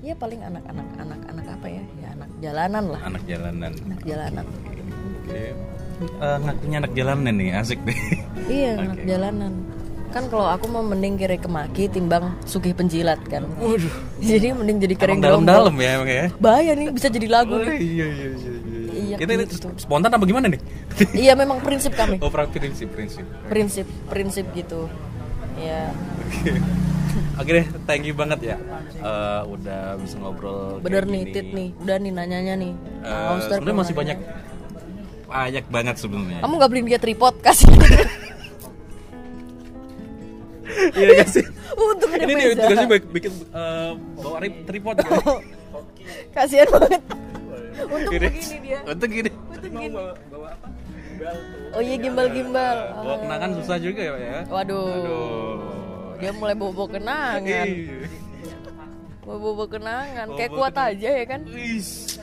ya paling anak-anak anak-anak apa ya ya anak jalanan lah Anak jalanan. anak jalanan Oke. Eh, ngakunya anak jalanan nih, asik deh. iya anak jalanan kan kalau aku mau mending kiri kemaki timbang sugih penjilat kan Waduh. jadi mending jadi kering dalam-dalam ya emang ya. bahaya nih bisa jadi lagu nih iya iya iya. Iya, Kita ini gitu. spontan apa gimana nih? iya memang prinsip kami oh, prinsip prinsip. prinsip prinsip gitu ya Oke deh, thank you banget ya. Eh, udah bisa ngobrol. bener nih gini. tit nih udah nih nanyanya nih Monster sebenarnya masih banyak banyak banget sebenarnya. kamu nggak beliin dia tripod kasih Iya gak sih? untuk ada Ini nih tugasnya bikin, bikin eh, bawa rip tripod gitu. kasihan banget untuk Gini. begini dia Untuk gini. untuk gini bawa apa gimbal tuh oh iya gimbal gimbal Bawa kenangan susah juga ya, Pak, ya. waduh Aduh. dia mulai bobo kenangan Iya. bobo kenangan kayak kuat aja ya kan Wis.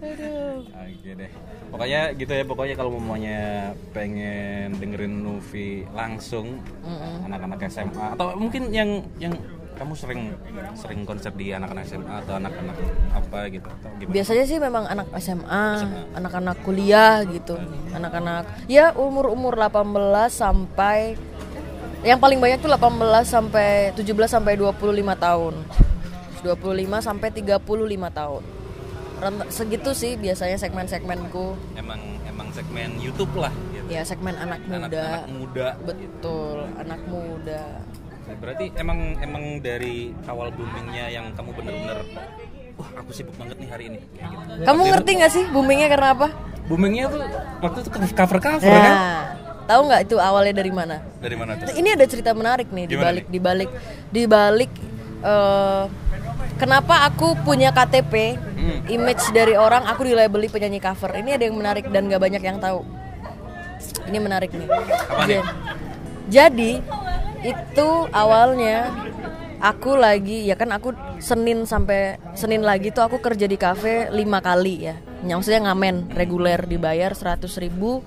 Aduh Oke deh. Pokoknya gitu ya, pokoknya kalau mamanya pengen dengerin Nuvi langsung anak-anak SMA atau mungkin yang yang kamu sering sering konser di anak-anak SMA atau anak-anak apa gitu atau gimana? biasanya sih memang anak SMA, anak-anak kuliah gitu, anak-anak ya umur-umur 18 sampai yang paling banyak tuh 18 sampai 17 sampai 25 tahun. 25 sampai 35 tahun. Segitu sih biasanya segmen-segmenku. Emang emang segmen YouTube lah gitu. Ya segmen anak muda. Anak-anak muda. Betul, anak muda. Berarti emang emang dari awal boomingnya yang kamu bener-bener wah aku sibuk banget nih hari ini kayak gitu. Kamu ngerti nggak sih boomingnya karena apa? Boomingnya tuh waktu itu cover-cover kan? Nah, tahu nggak itu awalnya dari mana? Dari mana tuh? Ini ada cerita menarik nih di balik di balik di balik eh, kenapa aku punya KTP Hmm. image dari orang aku dilabeli penyanyi cover. Ini ada yang menarik dan gak banyak yang tahu. Ini menarik nih. Apa nih? Ja- Jadi itu awalnya aku lagi ya kan aku Senin sampai Senin lagi tuh aku kerja di kafe lima kali ya. Maksudnya ngamen reguler dibayar 100.000 ribu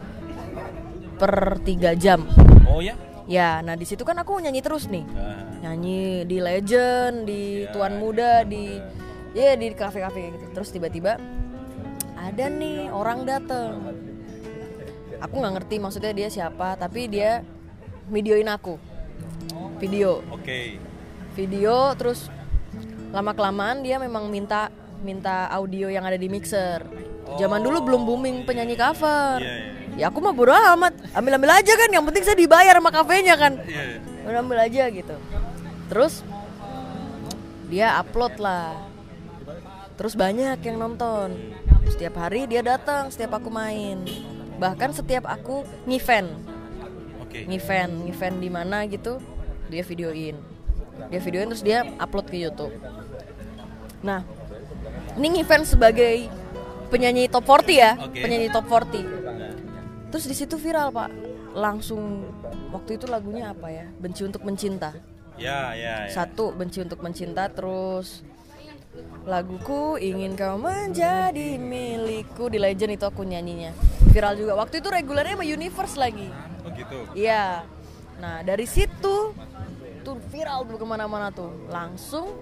per 3 jam. Oh ya? Ya, nah di situ kan aku nyanyi terus nih. Nah, Nyanyi di Legend, di Tuan Muda, di ya di kafe-kafe gitu. Terus tiba-tiba ada nih orang dateng. Aku nggak ngerti maksudnya dia siapa, tapi dia videoin aku. Video, Oke. video terus lama kelamaan dia memang minta minta audio yang ada di mixer. Zaman dulu belum booming penyanyi cover. Iya, iya. Ya aku mah bodo amat, ambil-ambil aja kan, yang penting saya dibayar sama kafenya kan. Iya. Udah ambil aja gitu. Terus dia upload lah. Terus banyak yang nonton. Setiap hari dia datang, setiap aku main. Bahkan setiap aku ngevent, Oke. ngevent, ngevent di mana gitu, dia videoin. Dia videoin terus dia upload ke YouTube. Nah, ini ngevent sebagai penyanyi top 40 ya, penyanyi top 40. Terus di situ viral pak, langsung waktu itu lagunya apa ya? Benci untuk mencinta. Ya, ya, ya. Satu benci untuk mencinta, terus laguku ingin kau menjadi milikku di Legend itu aku nyanyinya. Viral juga. Waktu itu regulernya sama Universe lagi. Oh gitu. Iya. Nah dari situ itu viral tuh ke mana-mana tuh langsung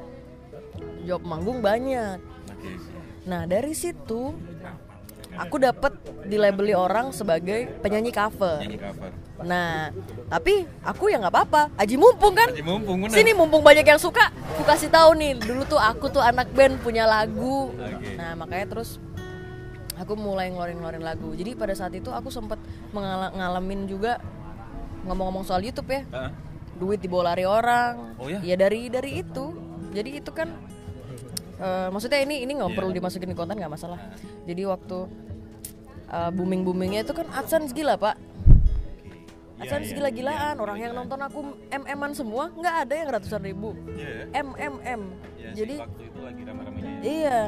job manggung banyak nah dari situ aku dapat dilabeli orang sebagai penyanyi cover Nyanyi cover. nah tapi aku ya nggak apa-apa aji mumpung kan Aji mumpung bener. sini mumpung banyak yang suka aku kasih tahu nih dulu tuh aku tuh anak band punya lagu Oke. nah makanya terus aku mulai ngeluarin ngeluarin lagu jadi pada saat itu aku sempat ngalamin juga ngomong-ngomong soal YouTube ya Hah? duit dibawa lari orang Oh ya? dari dari itu jadi itu kan eh, maksudnya ini ini nggak Iya. perlu dimasukin di konten nggak masalah jadi waktu booming boomingnya itu kan AdSense gila pak Iya, AdSense iya, gila-gilaan iya, orang yang gila-gilaan. nonton aku mm-an semua nggak ada yang ratusan ribu Iya. mm Ya, jadi waktu itu lagi rame-ramenya. ya. iya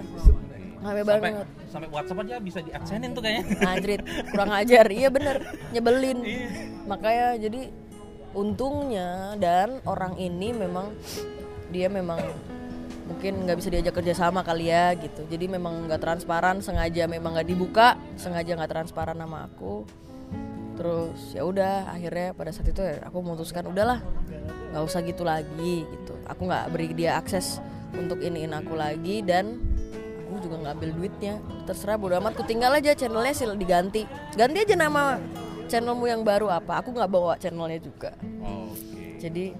rame banget sampai WhatsApp aja bisa di tuh kayaknya. Anjrit, kurang ajar. Iya bener, nyebelin. Iya. Makanya jadi untungnya dan orang ini memang dia memang mungkin nggak bisa diajak kerja sama kali ya gitu. Jadi memang nggak transparan, sengaja memang nggak dibuka, sengaja nggak transparan nama aku. Terus ya udah akhirnya pada saat itu ya aku memutuskan udahlah nggak usah gitu lagi gitu. Aku nggak beri dia akses untuk iniin aku lagi dan aku juga nggak ambil duitnya terserah bodo amat ku tinggal aja channelnya sil diganti ganti aja nama channelmu yang baru apa aku nggak bawa channelnya juga jadi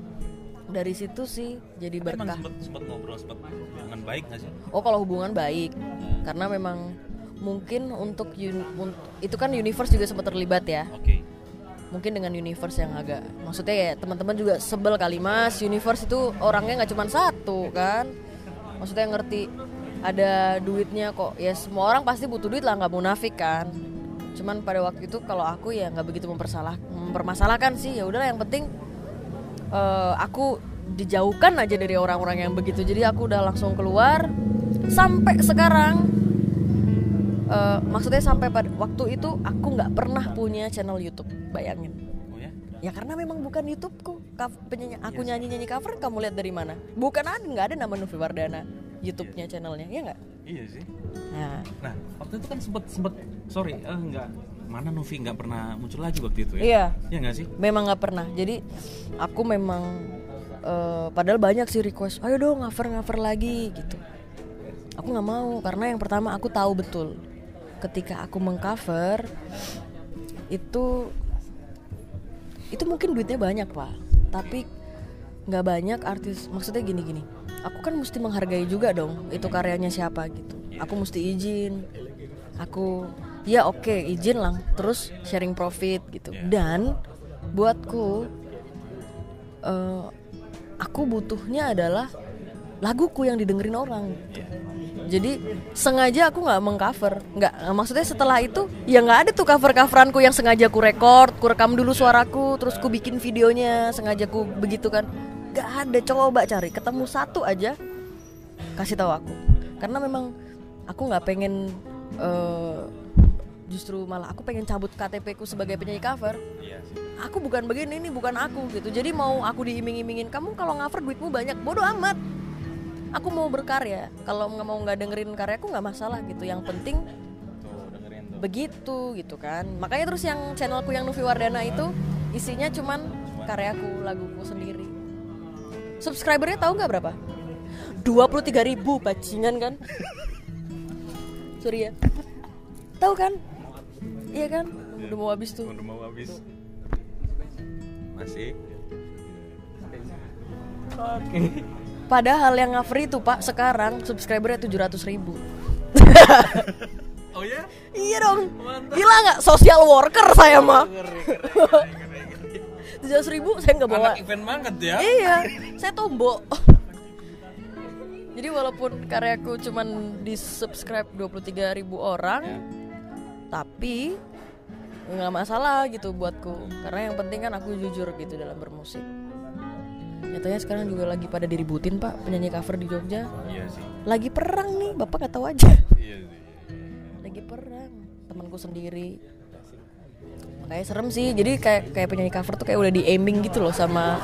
dari situ sih jadi Tapi Emang berkah. sempet, sempet ngobrol sempet hubungan baik gak sih? oh kalau hubungan baik. Karena memang mungkin untuk un- itu kan universe juga sempat terlibat ya. Oke. mungkin dengan universe yang agak maksudnya ya teman-teman juga sebel kali mas universe itu orangnya nggak cuma satu kan? Maksudnya ngerti ada duitnya kok. Ya semua orang pasti butuh duit lah nggak munafik kan? Cuman pada waktu itu kalau aku ya nggak begitu mempersalah mempermasalahkan sih. Ya udahlah yang penting eh, aku dijauhkan aja dari orang-orang yang begitu. Jadi aku udah langsung keluar sampai sekarang. Eh, maksudnya sampai pada waktu itu aku nggak pernah punya channel YouTube bayangin. Oh ya? ya karena memang bukan YouTubeku. Penyanyi aku nyanyi nyanyi cover kamu lihat dari mana? Bukan ada nggak ada nama Novi Wardana YouTube-nya channelnya. Ya nggak? Iya sih. nah. Nah, waktu itu kan sempet sempet sorry, enggak mana Novi nggak pernah muncul lagi waktu itu ya? iya. Iya nggak sih? memang nggak pernah. Jadi aku memang eh, padahal banyak sih request ayo dong cover cover lagi gitu. Aku nggak mau karena yang pertama aku tahu betul. Ketika aku mengcover itu itu mungkin duitnya banyak pak. Tapi nggak banyak artis maksudnya gini gini aku kan mesti menghargai juga dong itu karyanya siapa gitu. Aku mesti izin. Aku ya oke izin lah terus sharing profit gitu. Dan buatku eh, aku butuhnya adalah laguku yang didengerin orang jadi sengaja aku nggak mengcover nggak maksudnya setelah itu ya nggak ada tuh cover coveranku yang sengaja ku record ku rekam dulu suaraku terus ku bikin videonya sengaja ku begitu kan. Nggak ada coba cari ketemu satu aja kasih tahu aku. Karena memang aku nggak pengen eh, justru malah aku pengen cabut KTP ku sebagai penyanyi cover. Iya sih. aku bukan begini ini bukan aku gitu. Jadi mau aku diiming-imingin kamu kalau cover duitmu banyak bodoh amat. Aku mau berkarya. Kalau nggak mau nggak dengerin karyaku nggak masalah gitu. Yang penting Tuh dengerin tuh. begitu gitu kan. Makanya terus yang channelku yang Novi Wardana itu isinya cuman karyaku laguku sendiri. Subscribernya tahu nggak berapa? 23.000 ribu bajingan kan? Sorry ya. Tahu kan iya kan? Udah mau habis tuh. Udah mau habis. Masih? Oke. padahal yang free itu pak sekarang subscribernya 700.000 ribu. Oh ya? iya dong. Gila nggak? Social worker saya mah. Tujuh ribu saya nggak bawa. Anak event banget ya? iya. Saya tombok jadi walaupun karyaku cuman di subscribe 23.000 ribu orang tapi nggak masalah gitu buatku. Karena yang penting kan aku jujur gitu dalam bermusik. Nyatanya sekarang juga lagi pada diributin pak penyanyi cover di Jogja. Iya sih. lagi perang nih bapak nggak tahu aja. Iya sih. lagi perang temanku sendiri. Kayak serem sih jadi kayak kayak penyanyi cover tuh kayak udah di aiming gitu loh sama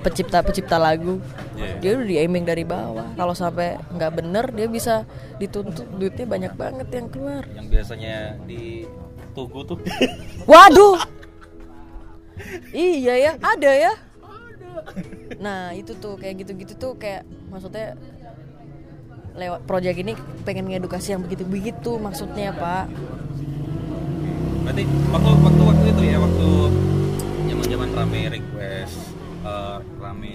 pencipta pencipta lagu. Iya. dia udah di aiming dari bawah. Kalau sampai nggak bener dia bisa dituntut duitnya banyak banget yang keluar. Yang biasanya di Tugu tuh. waduh. Iya ya ada ya. Nah itu tuh kayak gitu-gitu tuh kayak maksudnya lewat proyek ini pengen ngedukasi yang begitu-begitu maksudnya pak. Berarti waktu waktu waktu itu ya waktu zaman zaman rame request eh, rame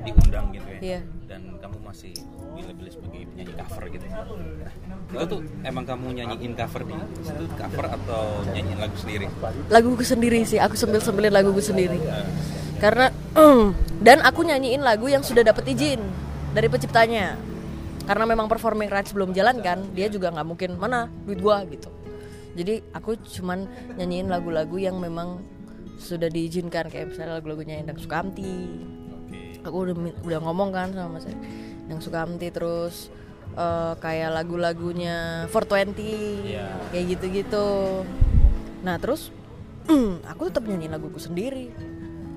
diundang gitu ya. Iya. Dan kamu masih pilih-pilih sebagai penyanyi cover gitu. Nah, itu tuh emang kamu nyanyiin cover di situ cover atau nyanyiin lagu sendiri? laguku sendiri sih aku sambil sambilin laguku sendiri karena dan aku nyanyiin lagu yang sudah dapat izin dari penciptanya karena memang performing rights belum jalan kan dia juga nggak mungkin mana duit gua gitu jadi aku cuman nyanyiin lagu-lagu yang memang sudah diizinkan kayak misalnya lagu-lagunya Endang Sukamti aku udah udah ngomong kan sama Mas Endang Sukamti terus eh, kayak lagu-lagunya 420 Iya. kayak gitu-gitu. Nah terus aku tetap nyanyiin laguku sendiri.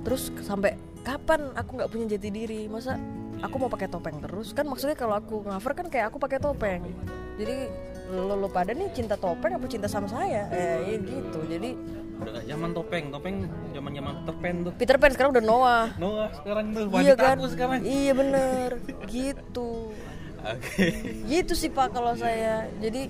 Terus sampai kapan aku nggak punya jati diri? Masa aku mau pakai topeng terus? Kan maksudnya kalau aku cover kan kayak aku pakai topeng. Jadi lo, lo pada nih cinta topeng apa cinta sama saya? Eh ya gitu. Jadi Udah gak zaman topeng, topeng zaman zaman terpen tuh. Peter Pan sekarang udah Noah. Noah sekarang tuh iya wanita kan? aku sekarang. iya bener. Gitu. Oke. gitu sih pak kalau saya. Jadi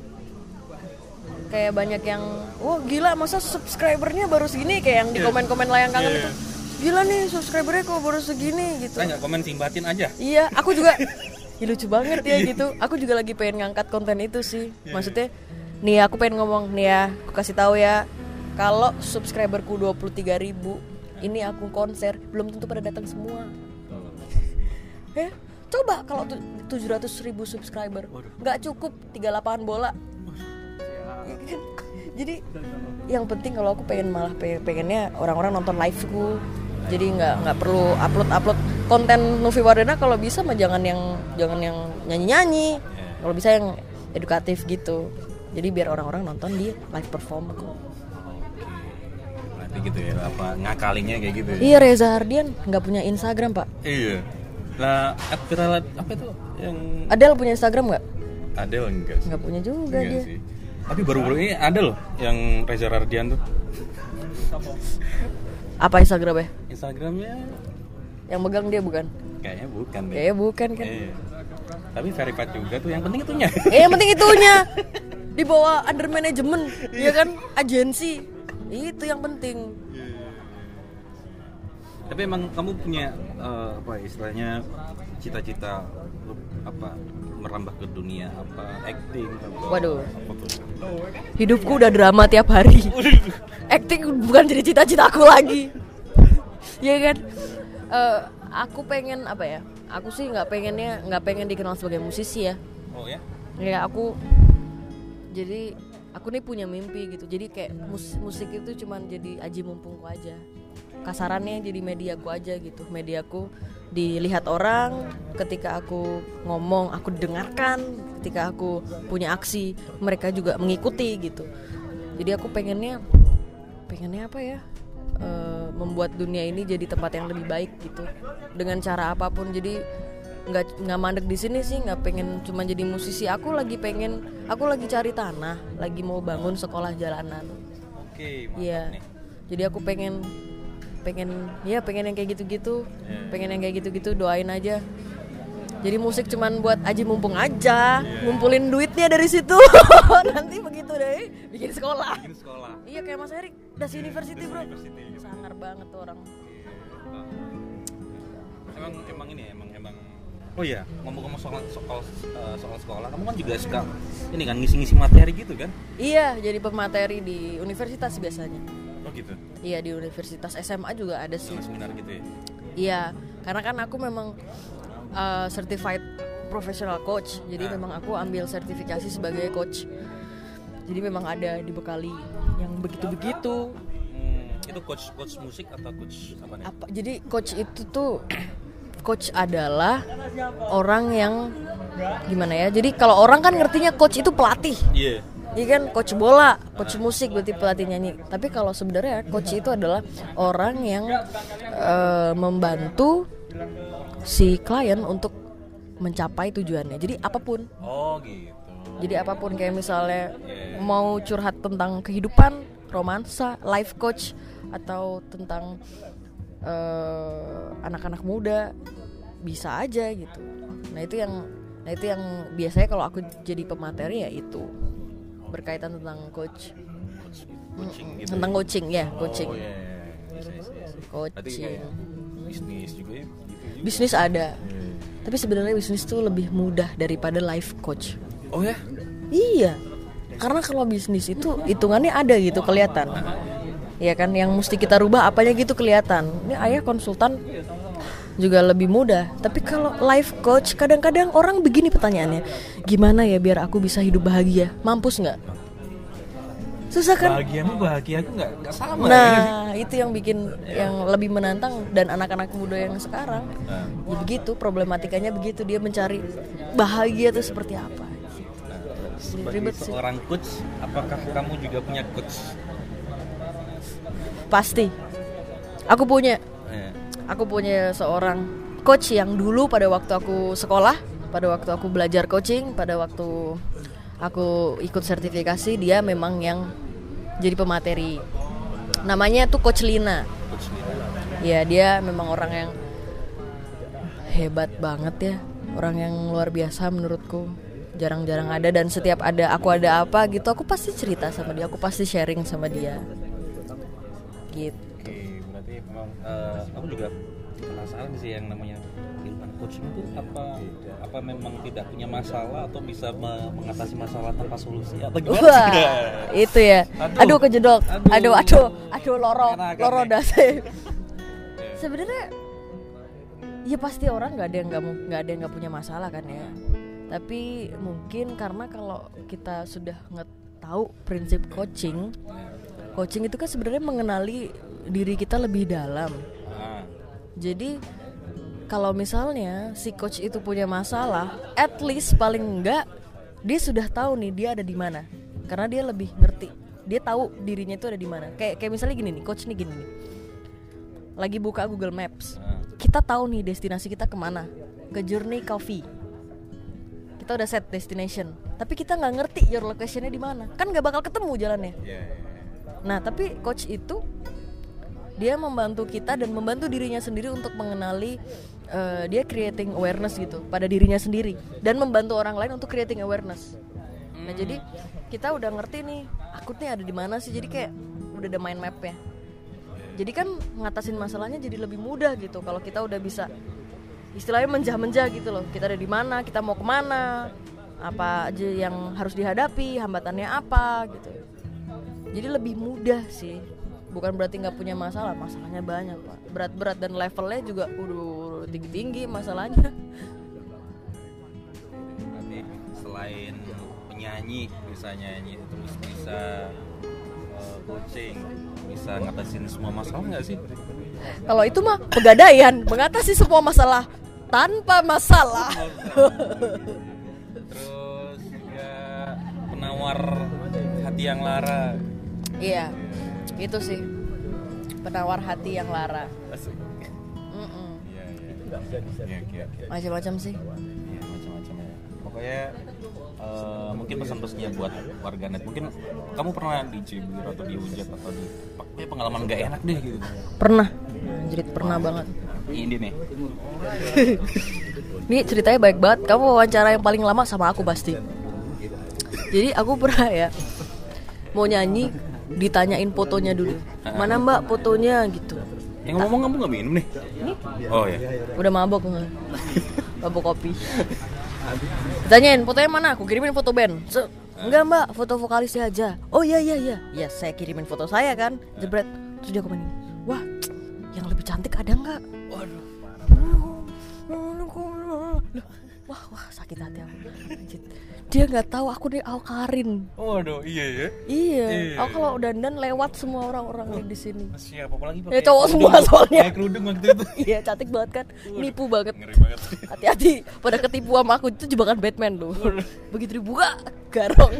kayak banyak yang wah gila masa subscribernya baru segini? Kayak yang di Iya. komen-komen layang kangen Iya, itu gila nih subscribernya kok baru segini? Gitu. Saya nggak komen simbatin aja. iya aku juga Ih, lucu banget ya gitu. Aku juga lagi pengen ngangkat konten itu sih. Maksudnya nih aku pengen ngomong nih ya aku kasih tahu ya. Kalau subscriberku 23.000 ribu ini aku konser belum tentu pada datang semua. Ya coba kalau tu- 700 ribu subscriber. Nggak cukup tiga lapangan bola. Ya jadi yang penting kalau aku pengen malah pe- pengennya orang-orang nonton liveku jadi nggak nggak perlu upload upload konten Novi Wardana. Kalau bisa mah jangan yang jangan yang nyanyi nyanyi kalau bisa yang edukatif gitu. Jadi biar orang-orang nonton di live perform aku. Berarti gitu ya, apa ngakalinnya kayak gitu ya? iya Reza Ardian nggak punya Instagram pak. Iya. Viral apa itu? Yang Adele punya Instagram nggak? Adele enggak sih? nggak punya juga Enggak dia. sih. Tapi baru-baru ini ada loh yang Reza Rardian tuh. apa Instagramnya Instagramnya yang megang dia bukan kayaknya bukan deh. kayaknya bukan kan Iya. Tapi verified juga tuh. Yang penting itunya. Eh, yang penting itunya di bawah under manajemen, ya kan agensi. Itu yang penting. Tapi emang kamu punya eh, apa istilahnya cita-cita apa merambah ke dunia apa acting atau Waduh. apa tuh? Hidupku udah drama tiap hari. Acting bukan jadi cita-citaku lagi. Ya kan? Eh, aku pengen apa ya? Aku sih nggak pengennya nggak pengen dikenal sebagai musisi ya. Oh ya? Ya aku jadi aku nih punya mimpi gitu. Jadi kayak mus- musik itu cuman jadi aji mumpungku aja. Kasarannya jadi mediaku aja gitu. Mediaku dilihat orang ketika aku ngomong, aku dengarkan, ketika aku punya aksi, mereka juga mengikuti gitu. Jadi aku pengennya pengennya apa ya? Eh, membuat dunia ini jadi tempat yang lebih baik gitu. Dengan cara apa pun jadi nggak nggak mandek di sini sih nggak pengen cuma jadi musisi. Aku lagi pengen aku lagi cari tanah lagi mau bangun sekolah jalanan. Oke, Iya. jadi aku pengen pengen ya pengen yang kayak gitu-gitu. Iya. pengen yang kayak gitu-gitu doain aja. Jadi musik cuman buat aji mumpung aja Iya. ngumpulin duitnya dari situ. Nanti begitu deh bikin sekolah. Bikin sekolah. Iya kayak Mas Erik, Das University bro. Sangar banget tuh orang. Emang emang ini ya, emang emang. Oh iya, ngomong-ngomong soal soal eh, soal sekolah, kamu kan juga suka ini kan ngisi-ngisi materi gitu kan? Iya jadi pemateri di universitas biasanya. Oh gitu. Iya di universitas SMA juga ada sih. Seminar gitu ya. Iya karena kan aku memang uh, certified professional coach Jadi Ah. memang aku ambil sertifikasi sebagai coach. Jadi memang ada dibekali yang begitu-begitu Hmm, itu coach coach musik atau coach apa nih? apa jadi coach itu tuh coach adalah orang yang gimana ya jadi kalau orang kan ngertinya coach itu pelatih Iya. Iya kan coach bola, coach musik berarti pelatih nyanyi. Tapi kalau sebenarnya coach itu adalah orang yang eh, membantu si klien untuk mencapai tujuannya. Jadi apa pun, Oh gitu. Jadi apa pun kayak misalnya mau curhat tentang kehidupan, romansa, life coach atau tentang eh, anak-anak muda bisa aja gitu. Nah itu yang nah itu yang biasanya kalau aku jadi pemateri ya itu. Berkaitan tentang coach. Coaching gitu tentang coaching ya coaching. Oh iya iya, iya. Coaching. Kayak bisnis juga ya? Gitu juga. bisnis ada. Tapi sebenarnya bisnis tuh lebih mudah daripada life coach oh ya Iya, karena kalau bisnis itu hitungannya ada gitu kelihatan. Ya kan, yang mesti kita rubah apanya gitu kelihatan. Ini ayah konsultan juga lebih mudah. Tapi kalau life coach, kadang-kadang orang begini pertanyaannya, gimana ya biar aku bisa hidup bahagia? Mampus nggak? Susah kan? bahagiamu bahagia aku nggak nggak sama ya. Nah, itu yang bikin yang lebih menantang dan anak-anak muda yang sekarang. Nah, Ya begitu, problematikanya begitu dia mencari bahagia itu seperti apa. Sebagai Ribet sih. seorang coach apakah kamu juga punya coach Pasti. Aku punya Eh, aku punya seorang coach yang dulu pada waktu aku sekolah, pada waktu aku belajar coaching, pada waktu aku ikut sertifikasi dia memang yang jadi pemateri. Namanya tuh Coach Lina. coach Lina. Ya, dia memang orang yang hebat banget ya. Orang yang luar biasa menurutku. Jarang-jarang ada dan setiap ada aku ada apa gitu, aku pasti cerita sama dia, aku pasti sharing sama dia. Gitu. Oke, berarti memang eh, aku juga penasaran sih yang namanya ilmu coaching itu apa apa memang tidak punya masalah atau bisa me- mengatasi masalah tanpa solusi atau gimana Wah, sih? itu ya. Aduh. Aduh, kejedok. Aduh. Aduh, aduh, aduh loro, loro dasi. Sebenarnya ya pasti orang nggak ada yang nggak nggak ada yang nggak punya masalah kan ya. Tapi mungkin karena kalau kita sudah nggak tahu prinsip coaching, coaching itu kan sebenarnya mengenali diri kita lebih dalam. Jadi kalau misalnya si coach itu punya masalah, at least paling enggak dia sudah tahu nih dia ada di mana. Karena dia lebih ngerti. Dia tahu dirinya itu ada di mana. Kayak kayak misalnya gini nih, coach nih gini nih. Lagi buka Google Maps. ah. Kita tahu nih destinasi kita ke mana. Ke Journey Coffee. Kita udah set destination. Tapi kita nggak ngerti your locationnya di mana. Kan nggak bakal ketemu jalannya. Iya, iya, iya. Nah, tapi coach itu dia membantu kita dan membantu dirinya sendiri untuk mengenali eh, dia creating awareness gitu pada dirinya sendiri dan membantu orang lain untuk creating awareness. Nah, jadi kita udah ngerti nih, aku nih ada di mana sih. Jadi kayak udah ada mind mapnya. Jadi kan ngatasin masalahnya jadi lebih mudah gitu kalau kita udah bisa istilahnya menjah-menjah gitu loh. Kita ada di mana, kita mau ke mana, apa aja yang harus dihadapi, hambatannya apa gitu. Jadi lebih mudah sih. Bukan berarti nggak punya masalah masalahnya banyak pak. Berat-berat dan levelnya juga udah tinggi-tinggi masalahnya. Berarti selain penyanyi bisa nyanyi terus bisa coaching bisa ngatasin semua masalah nggak sih? kalau itu mah pegadaian mengatasi semua masalah tanpa masalah Terus juga penawar hati yang lara. iya itu sih penawar hati yang lara. Mm-mm. Iya iya. Iya macam-macam sih Iya macam-macam ya. Pokoknya eh, mungkin pesan-pesannya buat warganet. Mungkin kamu pernah dicibir atau dihujat atau di pokoknya pengalaman gak enak deh gitu. pernah jadi pernah banget Ini nih. Ini ceritanya baik banget. Kamu wawancara yang paling lama sama aku pasti. Jadi aku pernah ya mau nyanyi ditanyain fotonya dulu. Mana Mbak fotonya gitu. Yang ngomong kamu nggak minum nih? Oh ya. Udah mabok nggak? Mabok kopi. Ditanyain fotonya mana? Aku kirimin foto band. Se- Enggak mbak, foto vokalisnya aja. Oh iya iya iya. Ya saya kirimin foto saya kan. Jebret. Terus dia komen Wah, yang lebih cantik ada nggak? Waduh. Wah, wah sakit hati aku. Anjir. Dia nggak tahu aku nih Alkarin. Waduh, iya ya. Iya, Iya. aku kalau dandan lewat semua orang-orang di sini. Siapa apalagi Ya, cowok semua soalnya. Pakai kerudung waktu itu. Iya, cantik banget kan. Nipu banget. Ngeri banget. Hati-hati pada ketipu sama aku itu jebakan Batman loh. Begitu dibuka garong.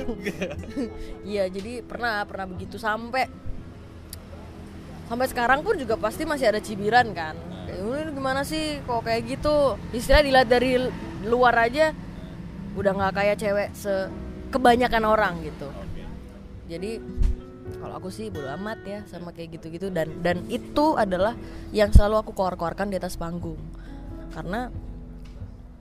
Iya, jadi pernah pernah begitu sampai sampai sekarang pun juga pasti masih ada cibiran kan. Kayak, "Ini gimana sih kok kayak gitu? Istilah dilihat dari luar aja udah nggak kayak cewek se kebanyakan orang gitu. Jadi kalau aku sih bodo amat ya sama kayak gitu-gitu dan dan itu adalah yang selalu aku keluar-keluarkan di atas panggung karena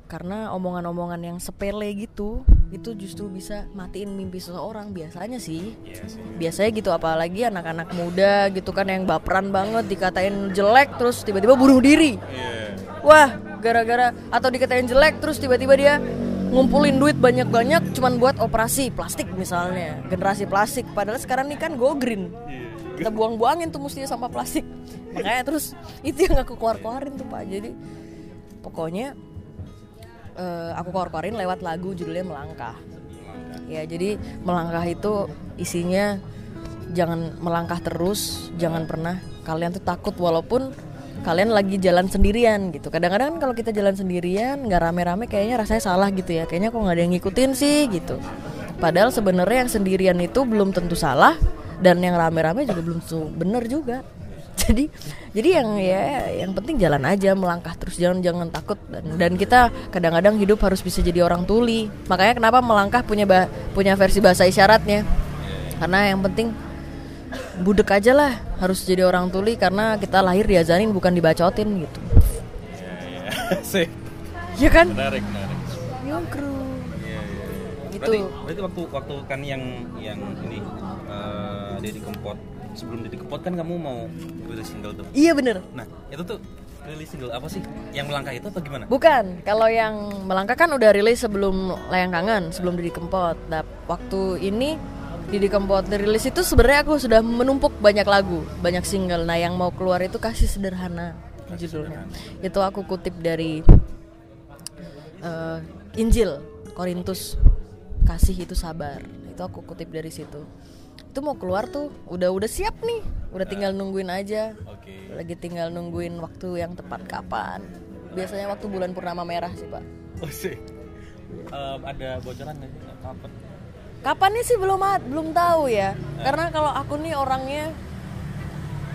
karena omongan-omongan yang sepele gitu itu justru bisa matiin mimpi seseorang biasanya sih. Iya sih. biasanya gitu apalagi anak-anak muda gitu kan yang baperan banget dikatain jelek terus tiba-tiba bunuh diri. Iya. wah gara-gara atau dikatain jelek terus tiba-tiba dia ngumpulin duit banyak-banyak cuman buat operasi plastik misalnya generasi plastik. Padahal sekarang nih kan go green. Kita buang-buangin tuh mestinya sampah plastik. Makanya terus itu yang aku keluar-keluarin tuh pak. Jadi pokoknya eh, aku keluar-keluarin lewat lagu judulnya melangkah. Ya jadi melangkah itu isinya jangan melangkah terus jangan pernah. Kalian tuh takut walaupun kalian lagi jalan sendirian gitu. Kadang-kadang kan kalau kita jalan sendirian nggak rame-rame kayaknya rasanya salah gitu ya. Kayaknya kok nggak ada yang ngikutin sih gitu. Padahal sebenarnya yang sendirian itu belum tentu salah dan yang rame-rame juga belum tentu bener juga jadi jadi yang ya yang penting jalan aja melangkah terus jangan jangan takut dan, dan kita kadang-kadang hidup harus bisa jadi orang tuli makanya kenapa melangkah punya ba- punya versi bahasa isyaratnya karena yang penting budek aja lah harus jadi orang tuli karena kita lahir diajarin bukan dibacotin gitu iya. Sih. ya kan Menarik, menarik. Yongkru Iya, iya. Gitu. Berarti, berarti waktu waktu kan yang yang ini eh Deddy Kempot sebelum Deddy Kempot kan kamu mau rilis single tuh. iya bener Nah, itu tuh rilis single apa sih? Yang melangkah itu atau gimana? Bukan, kalau yang melangkah kan udah rilis sebelum Layang Kangen, sebelum Didi Kempot. Nah, waktu ini Didi Kempot rilis itu sebenarnya aku sudah menumpuk banyak lagu, banyak single. Nah, yang mau keluar itu Kasih Sederhana judulnya. Itu aku kutip dari eh, Injil Korintus. Kasih itu sabar. Itu aku kutip dari situ. Itu mau keluar tuh, udah udah siap nih. Udah tinggal nungguin aja. Oke. lagi tinggal nungguin waktu yang tepat kapan. Biasanya waktu bulan purnama merah sih pak. Oh sih. Em, ada bocoran nggak sih? Kapan? kapannya sih? Belum belum tahu ya. Karena kalau aku nih orangnya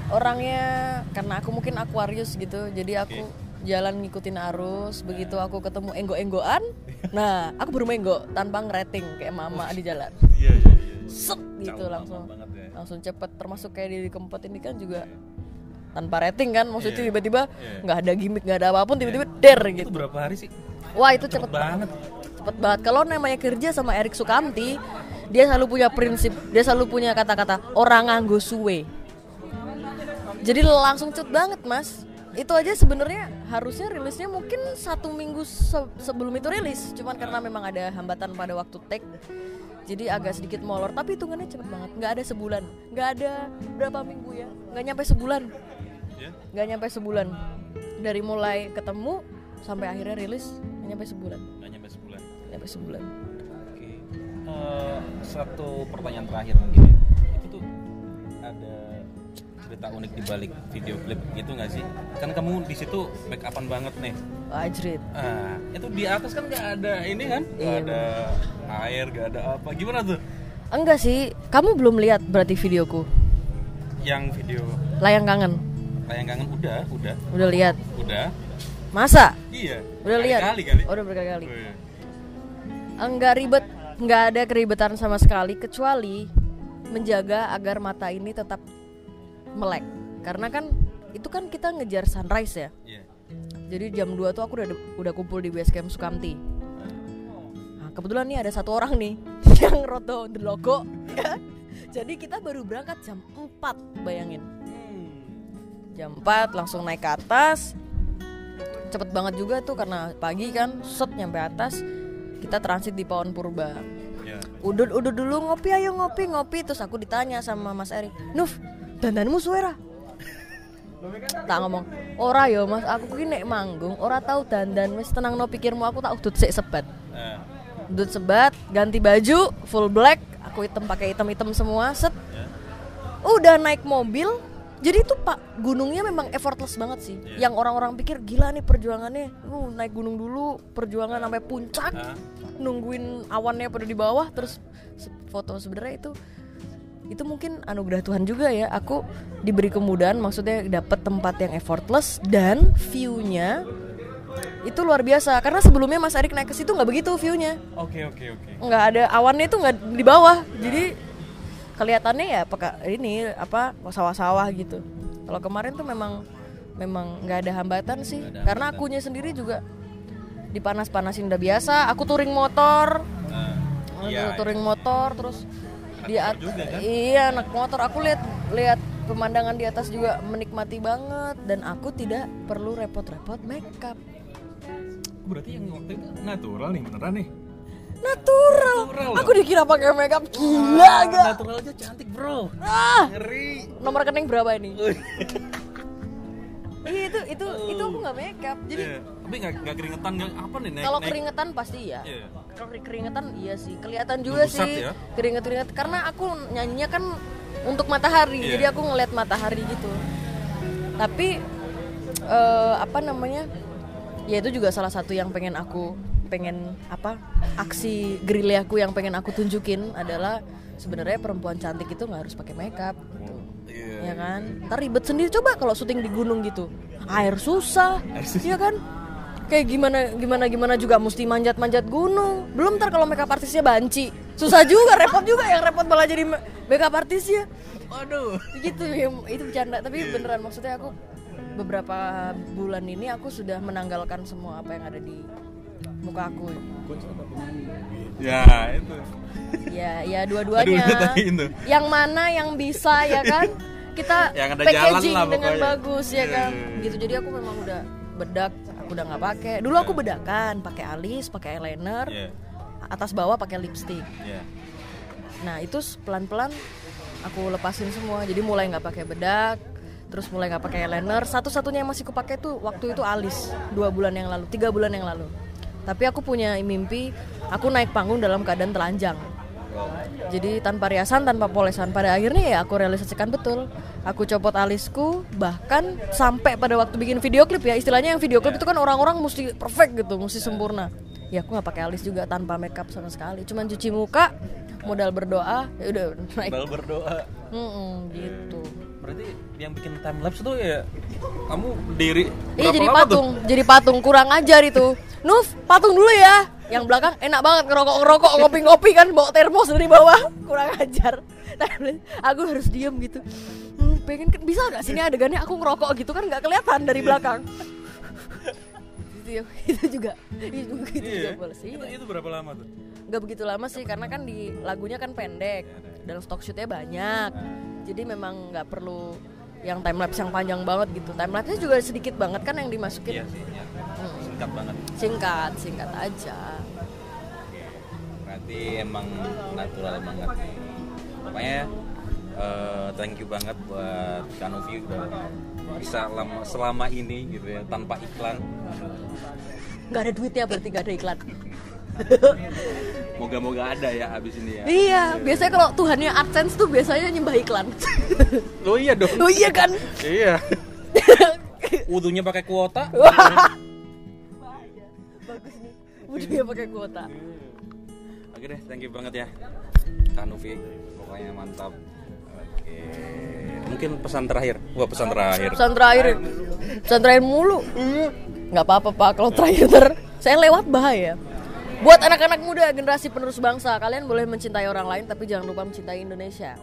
orangnya karena aku mungkin Aquarius gitu. Jadi aku jalan ngikutin arus. Begitu aku ketemu enggo-enggoan nah aku baru menggo tanpa ngerating kayak mama di jalan Iya, iya, iya. set gitu langsung banget ya. langsung cepet termasuk kayak di kempot ini kan juga tanpa rating kan maksudnya tiba-tiba Iya. nggak ada gimmick nggak ada apa pun tiba-tiba der Itu gitu berapa hari sih? wah itu cepet Cepet banget. cepet banget kalau namanya kerja sama Erik Sukamti dia selalu punya prinsip dia selalu punya kata-kata orang nganggo suwe jadi langsung cepet banget mas itu aja sebenarnya harusnya rilisnya mungkin satu minggu se- sebelum itu rilis. Cuman karena memang ada hambatan pada waktu take jadi agak sedikit molor. Tapi hitungannya cepet banget. Nggak ada sebulan. Nggak ada berapa minggu ya. Nggak nyampe sebulan. Ya. nggak nyampe sebulan. Dari mulai ketemu sampai akhirnya rilis nggak nyampe sebulan. Nggak nyampe sebulan. Nggak nyampe sebulan. Oke. Eh, satu pertanyaan terakhir mungkin ya. Cerita unik di balik video klip gitu nggak sih? Kan kamu di situ make upan banget nih. Ajrit Ah, itu di atas kan nggak ada ini kan? Nggak Iya, ada air, nggak ada apa. Gimana tuh? enggak sih kamu belum lihat berarti videoku Yang video layang kangen layang kangen udah, udah, udah lihat udah. masa Iya. udah lihat Kali kali. oh, udah berkali-kali Oh, iya. enggak ribet nggak ada keribetan sama sekali kecuali menjaga agar mata ini tetap melek. Karena kan itu kan kita ngejar sunrise ya. Iya. jadi jam 2 tuh aku udah udah kumpul di base camp Sukamti. Nah, kebetulan nih ada satu orang nih yang roto the logo ya. jadi kita baru berangkat jam 4 bayangin. Jam 4 langsung naik ke atas. Cepet banget juga tuh karena pagi kan set nyampe atas kita transit di Pawon Purba. Iya. udut udut dulu ngopi ayo ngopi ngopi. Terus aku ditanya sama Mas Erik Nuf dandanmu suara tak ngomong. Ora yo mas. Aku ki nek manggung ora tahu dandan. Wis tenang no pikirmu aku tak udut sik sebat. Eh, udut sebat ganti baju full black aku hitam pakai hitam hitam semua set. Udah naik mobil jadi itu pak gunungnya memang effortless banget sih. Yang orang-orang pikir gila nih perjuangannya. Lu naik gunung dulu perjuangan sampai puncak ah, nungguin awannya pada di bawah terus foto sebenarnya itu itu mungkin anugerah Tuhan juga ya. Aku diberi kemudahan maksudnya dapat tempat yang effortless dan view-nya itu luar biasa. Karena sebelumnya Mas Erik naik ke situ nggak begitu view-nya. Oke oke oke. nggak ada awannya itu nggak di bawah. Jadi kelihatannya ya peka, ini apa sawah-sawah gitu. Kalau kemarin tuh memang memang nggak ada hambatan sih. Ada karena hambatan. akunya sendiri juga dipanas-panasin udah biasa. Aku touring motor. Nah, iya, touring motor terus di at- juga kan? iya anak motor. Aku lihat lihat pemandangan di atas juga menikmati banget. Dan aku tidak perlu repot-repot makeup. Berarti yang waktu itu natural nih beneran nih. natural, Natural aku dikira pakai makeup. Gila gak? Natural aja cantik bro. ah. Ngeri. nomor rekening berapa ini itu aku nggak makeup jadi Iya. Tapi nggak keringetan nggak apa nih naik. kalau naik- keringetan pasti iya Iya. kalau keringetan iya sih kelihatan juga Ngebusat sih ya? keringet keringet karena aku nyanyinya kan untuk matahari Iya. jadi aku ngeliat matahari gitu tapi eh, apa namanya ya itu juga salah satu yang pengen aku pengen apa aksi gerilyaku yang pengen aku tunjukin adalah sebenarnya perempuan cantik itu nggak harus pakai makeup. Ya kan? Ntar ribet sendiri. Coba kalau syuting di gunung gitu air susah ya kan? Kayak gimana gimana gimana juga mesti manjat manjat gunung. Belum ntar kalau makeup artisnya banci. Susah juga repot juga yang repot malah jadi ma- makeup artisnya Waduh. gitu ya itu bercanda. Tapi beneran maksudnya aku beberapa bulan ini aku sudah menanggalkan semua apa yang ada di muka aku. Ya itu. ya ya dua-duanya. yang mana yang bisa ya kan kita Yang ada jalan packaging lah dengan pokoknya. bagus ya Iya, kan iya, iya. gitu jadi aku memang udah bedak aku udah nggak pakai dulu aku bedakan pakai alis pakai eyeliner Iya. atas bawah pakai lipstick Iya. nah itu pelan-pelan aku lepasin semua jadi mulai nggak pakai bedak terus mulai nggak pakai eyeliner satu-satunya yang masih aku pakai tuh waktu itu alis dua bulan yang lalu tiga bulan yang lalu tapi aku punya mimpi aku naik panggung dalam keadaan telanjang jadi tanpa riasan, tanpa polesan. Pada akhirnya ya aku realisasikan betul. Aku copot alisku, bahkan sampai pada waktu bikin video klip ya, istilahnya yang video klip itu kan orang-orang mesti perfect gitu, mesti sempurna. Ya aku nggak pakai alis juga tanpa makeup sama sekali. Cuman cuci muka, modal berdoa, ya udah naik. Bal berdoa. Mm-mm, gitu. Berarti yang bikin time lapse tuh ya kamu diri Iya jadi patung, jadi patung kurang ajar itu. Nuf, patung dulu ya. Yang belakang enak banget ngerokok ngerokok ngopi-ngopi kan bawa termos dari bawah kurang ajar. Tapi aku harus diem gitu. Hmm, pengen bisa nggak sini adegannya aku ngerokok gitu kan nggak kelihatan dari belakang. itu, ya, itu juga itu, itu Iya. juga boleh sih. Itu, itu berapa lama tuh? Gak begitu lama sih karena kan di lagunya kan pendek dan stok shootnya banyak. Jadi memang nggak perlu yang time lapse yang panjang banget gitu. Time lapse juga sedikit banget kan yang dimasukin Iya sih, ya. Singkat banget. singkat singkat aja berarti emang natural banget pokoknya eh, thank you banget buat Kanovi udah bisa lama, selama ini gitu ya tanpa iklan nggak ada duitnya berarti nggak ada iklan moga-moga ada ya abis ini ya. Iya biasanya kalau Tuhannya AdSense tuh biasanya nyembah iklan. Oh iya dong. oh iya kan? Iya. Wudhunya pakai kuota. bagus nih. Udah pakai kuota. Oke deh thank you banget ya. Kanovi pokoknya mantap. Oke. Mungkin pesan terakhir. Wah pesan terakhir. Pesan terakhir. Pesan terakhir mulu. Nggak apa-apa pak kalau terakhir. Ter saya lewat bahaya buat anak-anak muda generasi penerus bangsa kalian boleh mencintai orang lain tapi jangan lupa mencintai Indonesia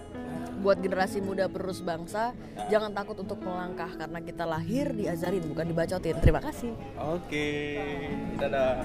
buat generasi muda penerus bangsa jangan takut untuk melangkah karena kita lahir diajarin bukan dibacotin terima kasih Oke. Dadah.